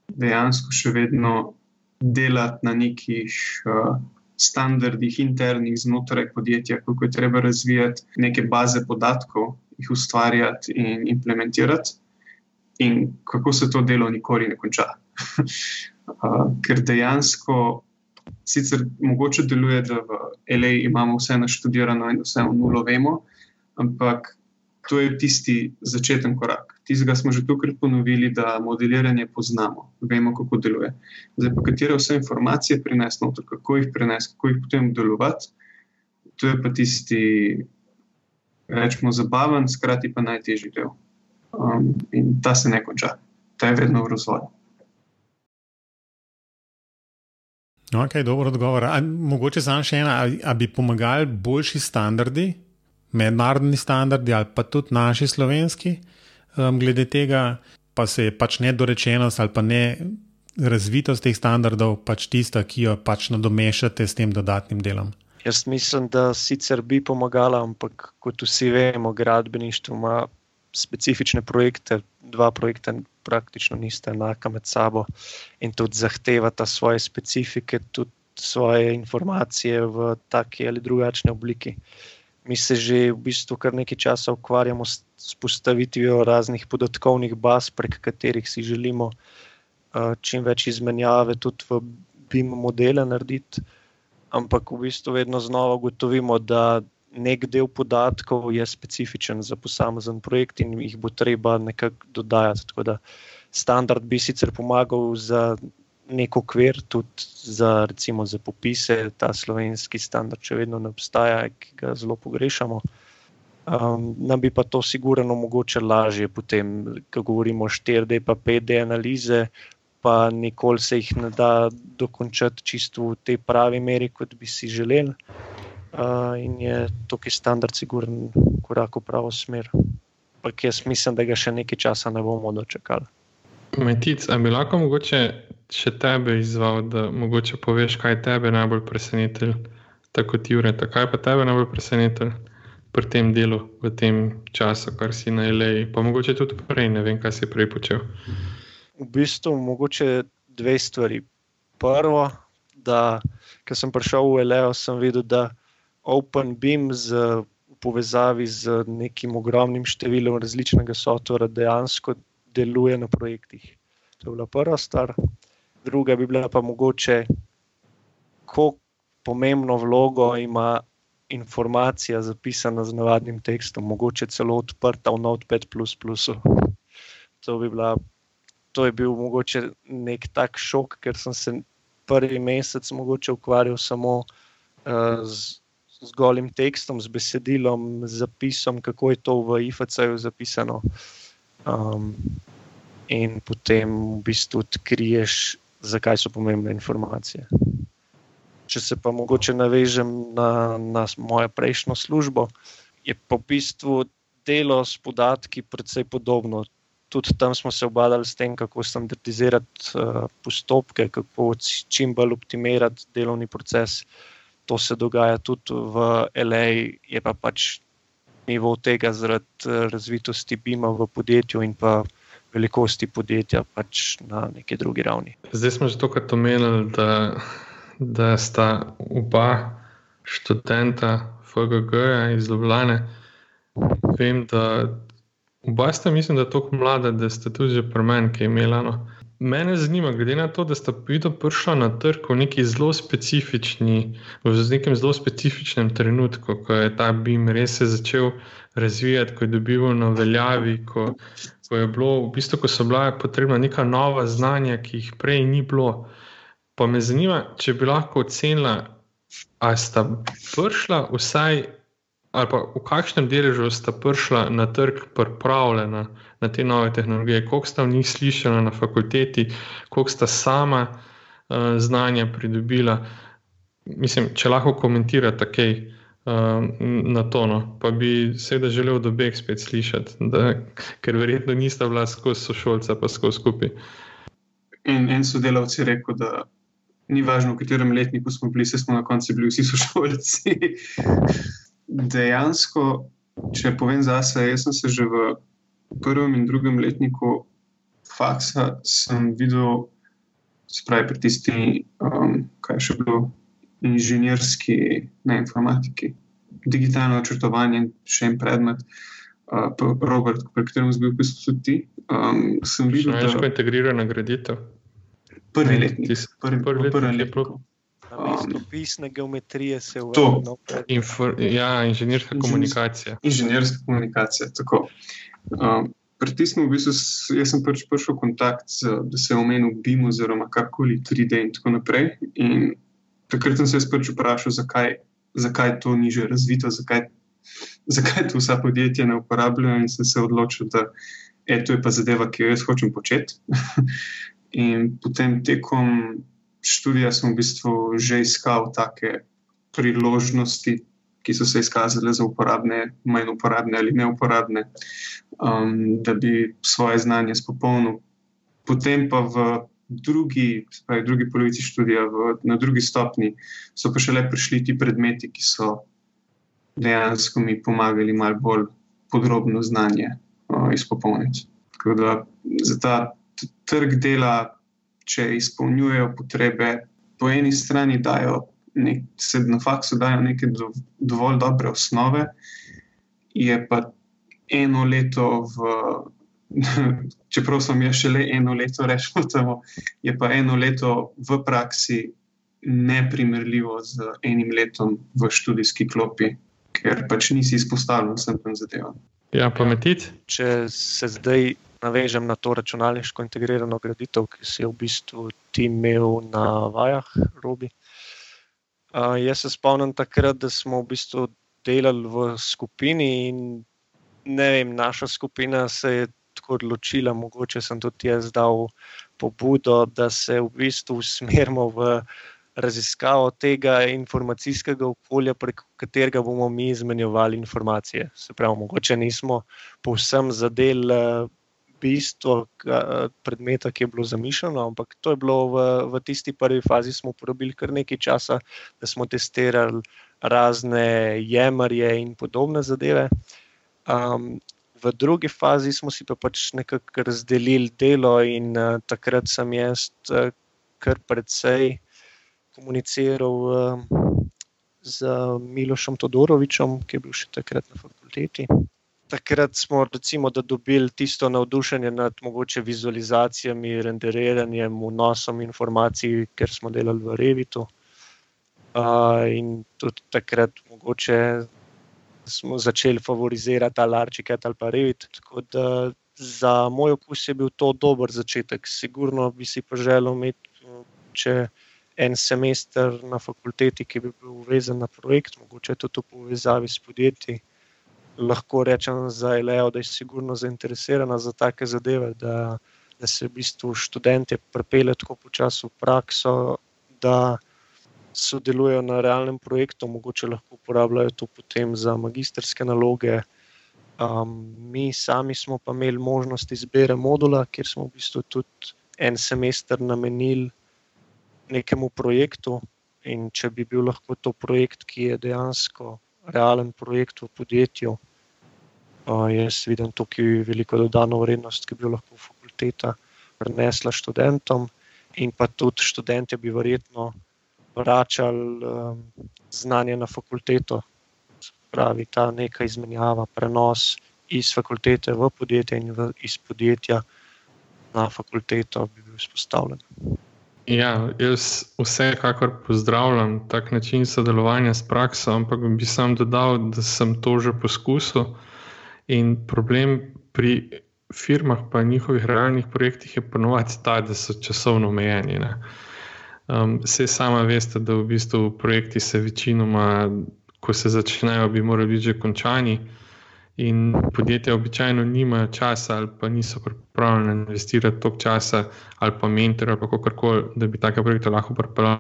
Speaker 4: dejansko še vedno delati na nekih uh, standardih internih znotraj podjetja, koliko je treba razvijati neke baze podatkov, jih ustvarjati in implementirati. in kako se to delo nikoli ne konča. uh, ker dejansko, sicer mogoče deluje, da v L.A. imamo vse naštudirano in vse v nulo vemo, ampak to je tisti začeten korak. Tistega smo že tukaj ponovili, da modeliranje poznamo, vemo, kako deluje. Zdaj, pa katere vse informacije prenesemo, kako jih prenesemo, kako jih potem delovati, to je pa tisti, rečemo, zabaven, skrati pa najtežji del. Um, in ta se ne konča, ta je vedno v razvoju.
Speaker 1: No, ok, dobro odgovor. A, mogoče samo še ena, ali bi pomagali boljši standardi, mednarodni standardi ali pa tudi naši slovenski, um, glede tega, pa se je pač nedorečenost ali pa ne razvitost teh standardov pač tista, ki jo pač nadomešate s tem dodatnim delom.
Speaker 3: Jaz mislim, da sicer bi pomagala, ampak kot vsi vemo, gradbeništvo ima specifične projekte, dva projekta praktično nista enaka med sabo in tudi zahtevata svoje specifike, tudi svoje informacije v taki ali drugačni obliki. Mi se že v bistvu kar nekaj časa ukvarjamo s postavitvijo raznih podatkovnih baz, prek katerih si želimo uh, čim več izmenjave, tudi v BIM modele narediti. Ampak v bistvu vedno znova ugotovimo, da nek del podatkov je specifičen za posamezen projekt in jih bo treba nekako dodajati. Tako da standard bi sicer pomagal za nek okvir, tudi za, recimo, za popise, ta slovenski standard še vedno ne obstaja, ki ga zelo pogrešamo. Um, nam bi pa to sigurno mogoče lažje, potem, ko govorimo o 4D, pa 5D analize, pa nikoli se jih ne da dokončati čisto v tej pravi meri, kot bi si želeli in je tukaj standard, siguren korak v pravo smer. Ampak jaz mislim, da ga še nekaj časa ne bomo dočekali.
Speaker 2: Metic, ali lahko mogoče še tebe izval, da mogoče poveš, kaj tebe najbolj presenetilo, tako ti ure, kaj pa tebe najbolj presenetilo pri tem delu, v tem času, kar si na Eleji, pa mogoče tudi prej, ne vem, kaj si prej počel.
Speaker 3: V bistvu mogoče dve stvari. Prvo, da ko sem prišel v Elejo, sem videl, da OpenBeam z povezavi z nekim ogromnim številom različnega softvera dejansko deluje na projektih. To je bila prva stvar. Druga bi bila pa mogoče, kako pomembno vlogo ima informacija zapisana z navadnim tekstom, mogoče celo odprta v Notepad. To, bi bila, to je bil mogoče nek tak šok, ker sem se prvi mesec ukvarjal samo uh, z z golim tekstom, z besedilom, z zapisom, kako je to v IFC-ju zapisano. Um, in potem v bistvu odkriješ, zakaj so pomembne informacije. Če se pa mogoče navežem na, na mojo prejšnjo službo, je pa v bistvu delo s podatki precej podobno. Tudi tam smo se obadali s tem, kako standardizirati uh, postopke, kako čim bolj optimirati delovni proces. To se dogaja tudi v LA, je pa pač nivo tega zaradi eh, razvitosti BIM-a v podjetju in pa velikosti podjetja pač na neki drugi ravni.
Speaker 2: Zdaj smo že tokrat omenili, da, da sta oba študenta FGG-ja iz Ljubljana. Vem, da oba sta, mislim, da tako mlada, da ste tudi že pri meni, ki je imela. No. Mene zanima, glede na to, da sta vidno prišla na trg v neki zelo specifični, v nekem zelo specifičnem trenutku, ko je ta BIM res se začel razvijati, ko je dobival na veljavi, ko, ko je bilo v bistvu, ko so bila potrebna neka nova znanja, ki jih prej ni bilo. Pa me zanima, če bi lahko ocenila, ali sta prišla vsaj ali pa v kakšnem deležu sta prišla na trg pripravljena na te nove tehnologije, koliko sta v njih slišala na fakulteti, koliko sta sama uh, znanja pridobila. Mislim, če lahko komentirate kaj uh, na to, no. pa bi seveda želel od obeh spet slišati, da, ker verjetno nista bila skozi sošolca, pa skozi skupaj.
Speaker 4: In en sodelavci je rekel, da ni važno, v katerem letniku smo bili, se smo na koncu bili vsi sošolci dejansko, če povem za sebe, jaz sem se že v prvem in drugem letniku faksa videl, spravi pri tisti, um, kaj še bilo, inženirski, ne informatiki, digitalno načrtovanje in še en predmet. uh, Robert, pri katerem si bil v bistvu tudi ti. Um, sem videl,
Speaker 2: da je to integrirana graditev.
Speaker 4: Prvi letnik,
Speaker 2: prvi, prvi, prvi letnik.
Speaker 3: Um, pisne geometrije se
Speaker 2: vrne. Ja, inženirska komunikacija.
Speaker 4: Inženirska komunikacija, tako. Um, pri tistem, v bistvu, jaz sem prvič prišel v kontakt, z, da se je omenil BIM oziroma karkoli 3D in tako naprej. In takrat sem se jaz prvič vprašal, zakaj, zakaj to ni že razvito, zakaj, zakaj to vsa podjetja ne uporabljajo in sem se odločil, da je to je pa zadeva, ki jo jaz hočem početi. in potem tekom študija sem v bistvu že iskal take priložnosti, ki so se izkazale za uporabne, manj uporabne ali neuporabne, um, da bi svoje znanje spopolnil. Potem pa v drugi, pravi, drugi polovici študija, v, na drugi stopni, so pa šele prišli ti predmeti, ki so dejansko mi pomagali malo bolj podrobno znanje uh, izpopolniti. Tako da za ta trg dela, če izpolnjujejo potrebe, po eni strani dajo nek, se na faksu dajo neke do, dovolj dobre osnove, je pa eno leto, v, čeprav sem jaz šele eno leto rešil, tamo, je pa eno leto v praksi neprimerljivo z enim letom v študijski klopi, ker pač nisi izpostavljen vsem tem zadevam.
Speaker 2: Ja, pametiti.
Speaker 3: Če se zdaj navežem na to računalniško integrirano graditev, ki si je v bistvu ti imel na vajah, robi. Uh, jaz se spomnim takrat, da smo v bistvu delali v skupini in ne vem, naša skupina se je tako odločila, mogoče sem tudi jaz dal pobudo, da se v bistvu usmerimo v raziskavo tega informacijskega okolja, prek katerega bomo mi izmenjevali informacije. Se pravi, mogoče nismo povsem zadeli bistvo predmeta, ki je bilo zamišljeno, ampak to je bilo v, v tisti prvi fazi, smo uporabili kar nekaj časa, da smo testirali razne jemarje in podobne zadeve. Um, v drugi fazi smo si pa pač nekako razdelili delo, in uh, takrat sem jaz uh, kar precej komuniciral uh, z Milošem Todorovičem, ki je bil še takrat na fakulteti takrat smo recimo, dobili tisto navdušenje nad mogoče vizualizacijami, renderiranjem, vnosom informacij, ker smo delali v Revitu. Uh, in tudi takrat mogoče smo začeli favorizirati ali Arčiket ali pa Revit. Tako da za moj okus je bil to dober začetek. Sigurno bi si pa želel imeti če en semester na fakulteti, ki bi bil vezan na projekt, mogoče tudi v povezavi s podjetji lahko rečem za Eleo, da je sigurno zainteresirana za take zadeve, da, da se v bistvu študente pripelje tako počasi v prakso, da sodelujejo na realnem projektu, mogoče lahko uporabljajo to potem za magistrske naloge. Um, mi sami smo pa imeli možnost izbire modula, kjer smo v bistvu tudi en semester namenili nekemu projektu. In če bi bil lahko to projekt, ki je dejansko realen projekt v podjetju. Uh, jaz vidim tukaj veliko dodano vrednost, ki bi jo lahko fakulteta prenesla študentom, in pa tudi študente bi verjetno vračali um, znanje na fakulteto. Pravi ta neka izmenjava, prenos iz fakultete v podjetje in v, iz podjetja na fakulteto bi bil vzpostavljen.
Speaker 2: Ja, jaz vsekakor pozdravljam tak način sodelovanja s prakso, ampak bi sam dodal, da sem to že poskusil. In problem pri firmah, pa njihovih realnih projektih, je ponovadi ta, da so časovno omejeni. Um, vse sama veste, da v bistvu projekti se večinoma, ko se začnejo, bi morali biti že končani. In podjetja običajno nimajo časa, ali pa niso pripravljena investirati toliko časa, ali pa mentor, ali kako koli, da bi take projekte lahko pripeljali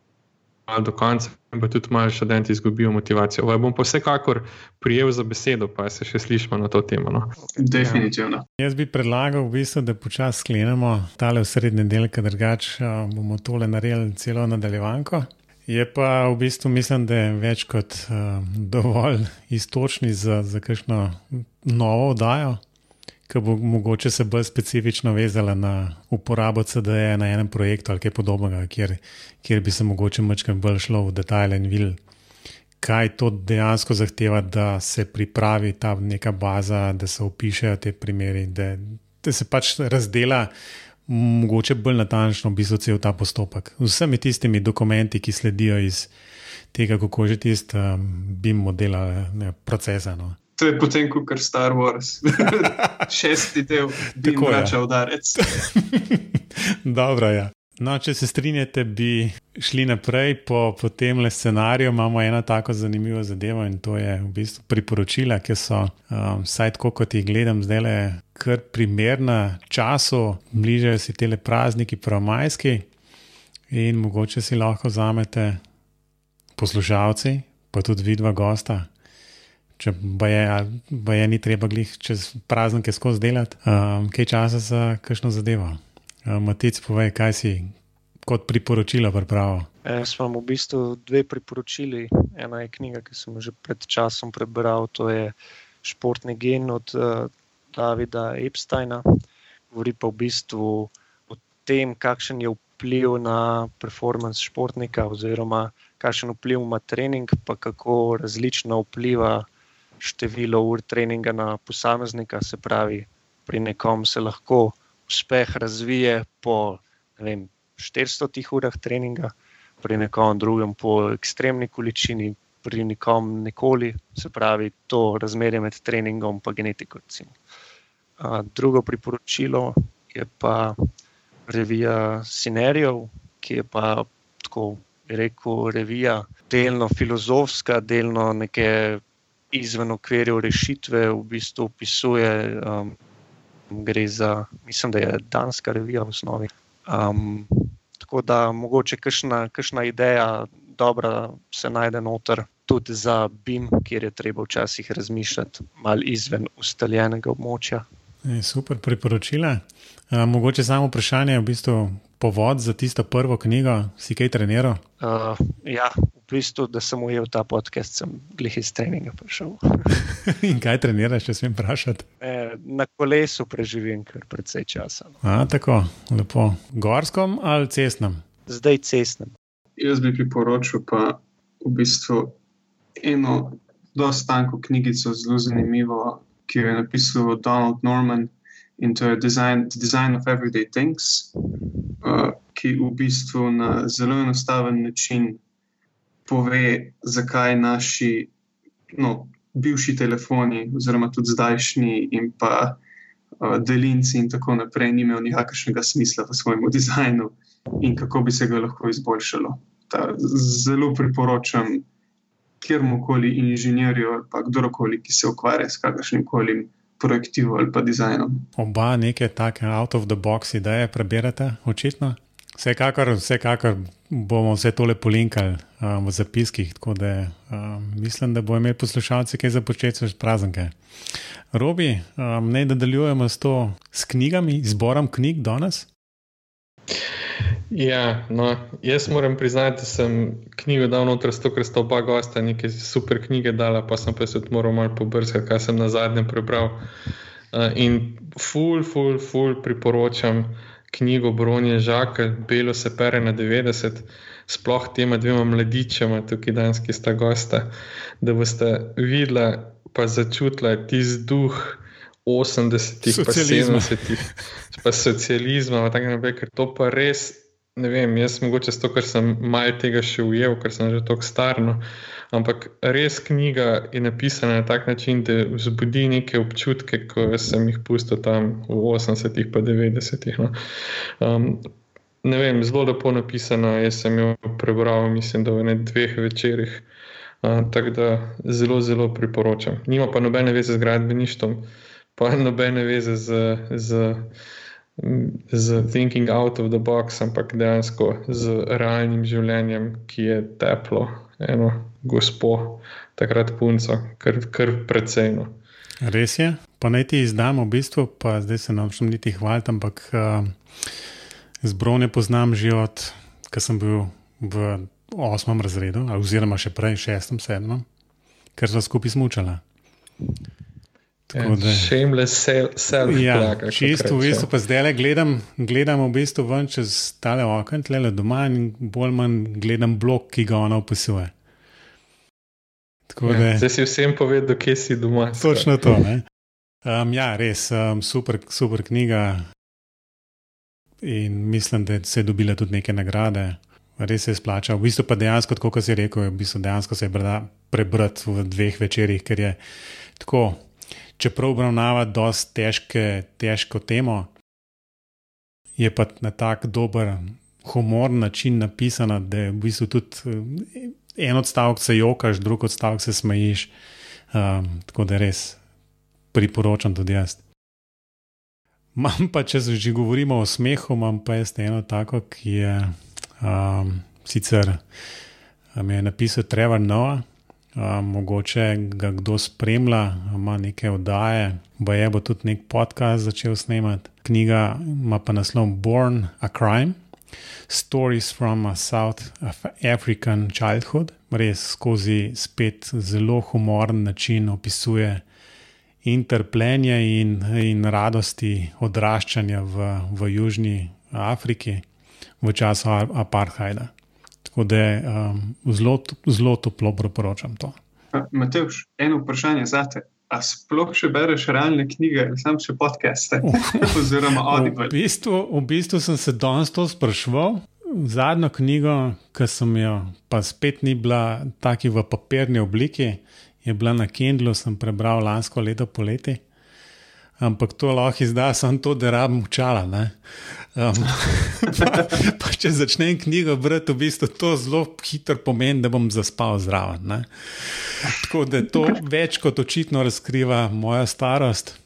Speaker 2: do konca, in pa tudi malo študenti izgubijo motivacijo. Vaj bom pa vsekakor prijel za besedo, pa se še slišimo na to temo. No.
Speaker 4: Definitivno.
Speaker 1: Ja. Jaz bi predlagal, v bistvu, da počasi sklenemo tale v srednji del, ker drugače bomo tole naredili celo nadaljevanko. Je pa v bistvu mislim, da je več kot uh, dovolj istočni za, za kakšno novo oddajo, ki bo mogoče se bolj specifično vezala na uporabo CD-ja na enem projektu ali kaj podobnega, kjer, kjer bi se mogoče malo bolj šlo v detajle in videl, kaj to dejansko zahteva, da se pripravi ta neka baza, da se opišejo te primeri, da, da se pač razdela. Mogoče bolj natančno se cel ta postopek. Vsemi tistimi dokumenti, ki sledijo iz tega, kako že tisti um, BIM model ali procesa. No.
Speaker 4: To je potem, kot je Star Wars, šesti del, BIM vrača udarec.
Speaker 1: Dobro, ja. No, če se strinjate, bi šli naprej po, po tem scenariju. Imamo eno tako zanimivo zadevo in to je v bistvu priporočila, ki so, um, vsaj tako kot jih gledam, zdaj le kar primerna času, bližajo si te prazniki, pravomajski in mogoče si lahko vzamete poslušalci, pa tudi vidva gosta. Če pa je, pa je ni treba glih čez praznike skozi delati, um, kaj časa za kakšno zadevo. Eh, Matic, povej, kaj si kot priporočila pripravil.
Speaker 3: Jaz imam v bistvu dve priporočili. Ena je knjiga, ki sem jo že pred časom prebral, to je Športni gen od uh, Davida Epsteina. Govori pa v bistvu o tem, kakšen je vpliv na performance športnika, oziroma kakšen vpliv ima trening, pa kako različno vpliva število ur treninga na posameznika. Se pravi, pri nekom se lahko uspeh razvije po vem, 400 urah treninga, pri nekom drugem po ekstremni količini, pri nekom nikoli, se pravi, to razmerje med treningom in genetiko. A, drugo priporočilo je pa revija Sinerjev, ki je pa tako rekel, revija delno filozofska, delno neke izven okvirjev rešitve, v bistvu opisuje. Um, gre za, mislim, da je danska revija v osnovi. Um, tako da mogoče kakšna ideja dobra se najde noter. Tudi za BIM, kjer je treba včasih razmišljati malo izven ustaljenega območja.
Speaker 1: E, super priporočila. E, mogoče samo vprašanje, v bistvu povod za tisto prvo knjigo, si kaj treniral?
Speaker 3: Uh, ja, bistvu, da sem ujel ta podcast, sem glih iz treninga prišel.
Speaker 1: In kaj treniraš, če smem vprašati?
Speaker 3: E, na kolesu preživim kar precej časa. No.
Speaker 1: A, tako, lepo. Gorskom ali cestnem?
Speaker 3: Zdaj cestnem.
Speaker 4: Jaz bi priporočil pa v bistvu eno dosta tanko knjigico, zelo zanimivo, ki jo je napisal Donald Norman. In to je design, design of Everyday Things, uh, ki v bistvu na zelo enostaven način pove, zakaj naši no, bivši telefoni, oziroma tudi zdajšnji, in pa uh, delinci, in tako naprej, nimajo nikakršnega smisla v svojem dizajnu in kako bi se ga lahko izboljšalo. Ta, zelo priporočam kjerkoli inženirju ali kdorkoli, ki se ukvarja s kakršnim koli. Projektivo ali pa dizajnom.
Speaker 1: Oba neke take out of the box ideje preberete, očitno. Vsekakor, vsekakor bomo vse tole polinkali um, v zapiskih, tako da um, mislim, da bo imel poslušalci kaj za početi s praznike. Robi, um, ne nadaljujemo s to s knjigami, izborom knjig danes.
Speaker 2: Ja, no, jaz moram priznati, da sem knjigo dal noter, zato ker sta oba gosta nekaj super knjige dala, pa sem pa se moral malo pobrskati, kaj sem na zadnje prebral. Uh, in ful, ful, ful priporočam knjigo Bronje Žakelj, Belo se pere na 90, sploh tema dvema mladičema, tukaj danes, ki sta gosta, da boste videla pa začutila tisti duh 80-ih, pa 70-ih, pa socializma, pa tako naprej, ker to pa res, ne vem, jaz mogoče s to, ker sem malo tega še ujel, ker sem že tako starno. Ampak res knjiga je napisana na tak način, da vzbudi neke občutke, kot sem jih pustil tam v 80-ih, pa 90-ih. No. Um, ne vem, zelo lepo napisana. Jaz sem jo prebral, mislim, da v ne dveh večerjih. Uh, tako da zelo, zelo priporočam. Nima pa nobene veze z gradbeništvom, pa nobene veze z, z, z thinking out of the box, ampak dejansko z realnim življenjem, ki je teplo. Eno, gospo, takrat punco, kar, kar precejno.
Speaker 1: Res je, pa naj ti izdam v bistvu, pa zdaj se nam še niti hvaliti, ampak uh, zbrone poznam že od, ko sem bil v osmem razredu, oziroma še prej, šestem, sedmem, ker smo skupaj smučala.
Speaker 2: Shameless self-help.
Speaker 1: Ja, čisto v bistvu pa zdaj le gledam, gledam v bistvu ven čez tale okno, tle le doma in bolj manj gledam blok, ki ga ona opisuje.
Speaker 2: Ja, zdaj si vsem povedal, kje si doma.
Speaker 1: Točno to. Um, ja, res um, super, super knjiga. In mislim, da se je dobila tudi neke nagrade, res se je splačal. V bistvu pa dejansko, kot si rekel, v bistvu dejansko se je prebrati v dveh večerjih, ker je tako, čeprav obravnava dosti težke, težko temo, je pa na tak dober, humorn način napisana, da je v bistvu tudi en odstavek se jokaš, drug odstavek se smejiš. Um, tako da res priporočam tudi jaz. Imam pa, če že govorimo o smehu, imam pa jaz eno tako, ki je um, sicer um, je napisal Trevor Noah. Um, mogoče ga kdo spremlja, ima neke oddaje, pa je bo tudi nek podcast začel snemati. Knjiga ima pa naslov Born a Crime. Stories from a South African Childhood, res skozi spet zelo humoren način opisuje interplenje in, in radosti odraščanja v, v Južni Afriki v času apartheida. Tako da um, zelo, zelo toplo priporočam to.
Speaker 4: Mateoš, eno vprašanje za te. A sploh še bereš realne knjige, samo še podcaste, oziroma audio?
Speaker 1: V bistvu, v bistvu sem se danes to sprašval. Zadnjo knjigo, ki sem jo, pa spet ni bila tako v papirni obliki, je bila na Kindlu, sem prebral lansko leto poleti ampak to lahko izda samo to, da rabim čala. Um, pa, pa če začnem knjigo brati, v bistvu to zelo hitro pomeni, da bom zaspal zraven. Ne? Tako da to več kot očitno razkriva moja starost.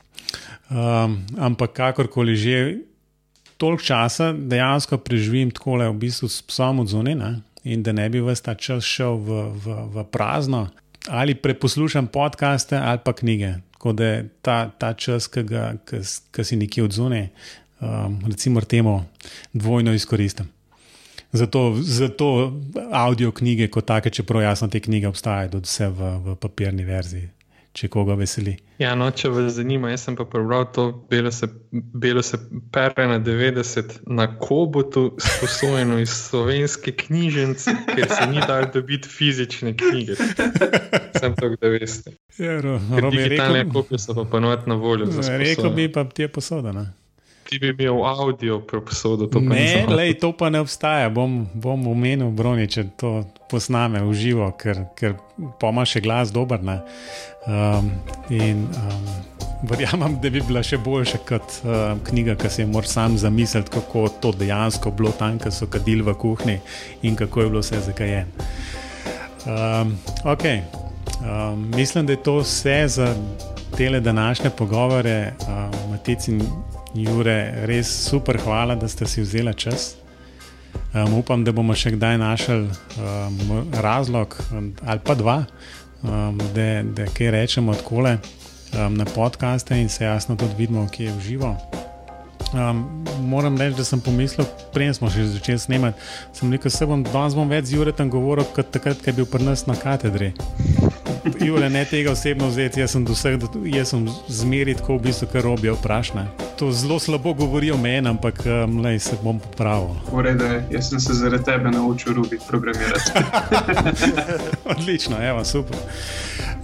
Speaker 1: Um, ampak kakorkoli že, toliko časa dejansko preživim tako le v bistvu s psom od zunaj in da ne bi vse ta čas šel v, v, v prazno. Ali preposlušam podcaste ali pa knjige. Tako da je ta, ta čas, ki si nekje odzune, um, recimo, temu dvojno izkoristim. Zato, zato audio knjige, kot take, čeprav jasno te knjige obstajajo, tudi vse v, v papirni verziji če koga veseli.
Speaker 2: Ja, no, če vas zanima, jaz sem pa prebral to belo se, belo se pere na 90 na Kobotu, sposojeno iz slovenske knjižnice, ker se ni dal dobiti fizične knjige. Sem to, da veste.
Speaker 1: Ja, ro, ro,
Speaker 2: digitalne kopije so pa ponovadi na voljo.
Speaker 1: Rekel bi pa, ti je posodana
Speaker 2: ti bi imel audio preposodo.
Speaker 1: Ne, lej, to pa ne obstaja. Bom, bom omenil Broni, če to posname v živo, ker, ker pa ima še glas dober. Um, in um, verjamem, da bi bila še boljša kot um, knjiga, ki se je moral sam zamisliti, kako to dejansko bilo tam, ko so kadili v kuhinji in kako je bilo vse zakajen. Um, okay. um, mislim, da je to vse za te današnje pogovore. Um, Matic in Jure, res super, hvala, da ste si vzeli čas. Um, upam, da bomo še kdaj našli um, razlog ali pa dva, um, da, da kaj rečemo odkole um, na podkaste in se jasno tudi vidimo, kje je v živo. Um, moram reči, da sem pomislil, prej smo še začeli snemati. Sem rekel, da bom danes bom več z Juretom govoril, kot takrat, ko je bil pri nas na katedri. Jure, ne tega osebno vzeti, jaz sem, doseg, jaz sem zmeri tako, v bistvu, kar robijo vprašanje. To zelo slabo govorijo meni, ampak um, se bom popravil.
Speaker 4: Urede, jaz sem se zaradi tebe naučil rubiti, programirati.
Speaker 1: Odlično, evo, super.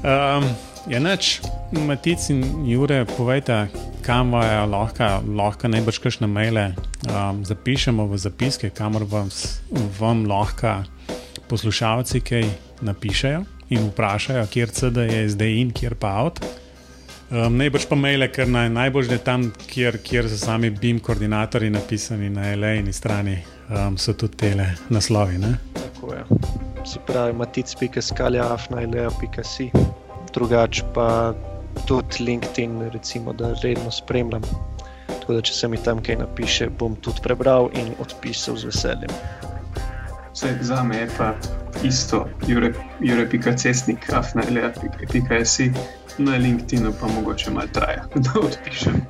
Speaker 1: Um, je ja, noč, Matic in Jure, povejte, kam vaja lahko, lahko najbrž kakšne maile um, zapišemo v zapiske, kamor vam, vam lahko poslušalci kaj napišejo in vprašajo, kje CD je zdaj in kje pa out. Um, najbrž pa maile, ker naj, najbolj je tam, kjer, kjer so sami BIM koordinatorji napisani na LA-ni strani, um, so tudi tele naslovi. Ne?
Speaker 3: Tako je. Se pravi, matic.skalja.afna.lea.si. Drugač pa tudi LinkedIn, recimo, da redno spremljam. Tako da, če se mi tam kaj napiše, bom tudi prebral in odpisal z veseljem.
Speaker 4: Vse za me je pa isto, jure.cestnik, afnele.si, na LinkedInu pa mogoče malo traja, da odpišem.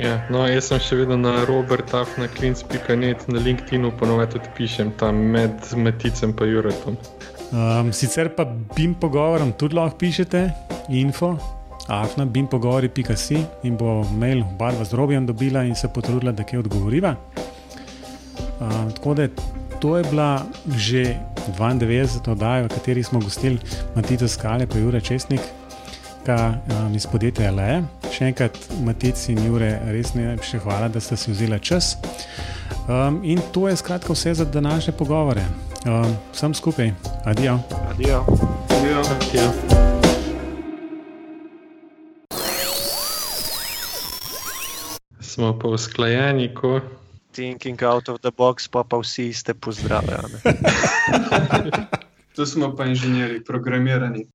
Speaker 2: Ja, no, jaz sem še vedno na robertafnaklinc.net, na LinkedInu pa novet odpišem tam med Maticem in Juretom.
Speaker 1: Um, sicer pa bim pogovorom tudi lahko pišete, info. Afna, bim pogovori.si in bo mail barva z robijem dobila in se potrudila, da kaj odgovoriva. Um, tako da to je bila že 92. oddaja, v kateri smo gostili Matica Skale in Jure Česnik. Um, iz podjetja LE. Še enkrat, Matic in Jure, res najlepše hvala, da ste si vzeli čas. Um, in to je skratka vse za današnje pogovore. Um, vsem skupaj, adijo.
Speaker 3: Adijo.
Speaker 4: Adijo.
Speaker 2: Ja. Smo pa usklajeni, ko
Speaker 3: Thinking out of the box, pa pa vsi ste pozdravljeni.
Speaker 4: Tu smo pa inženirji, programirani.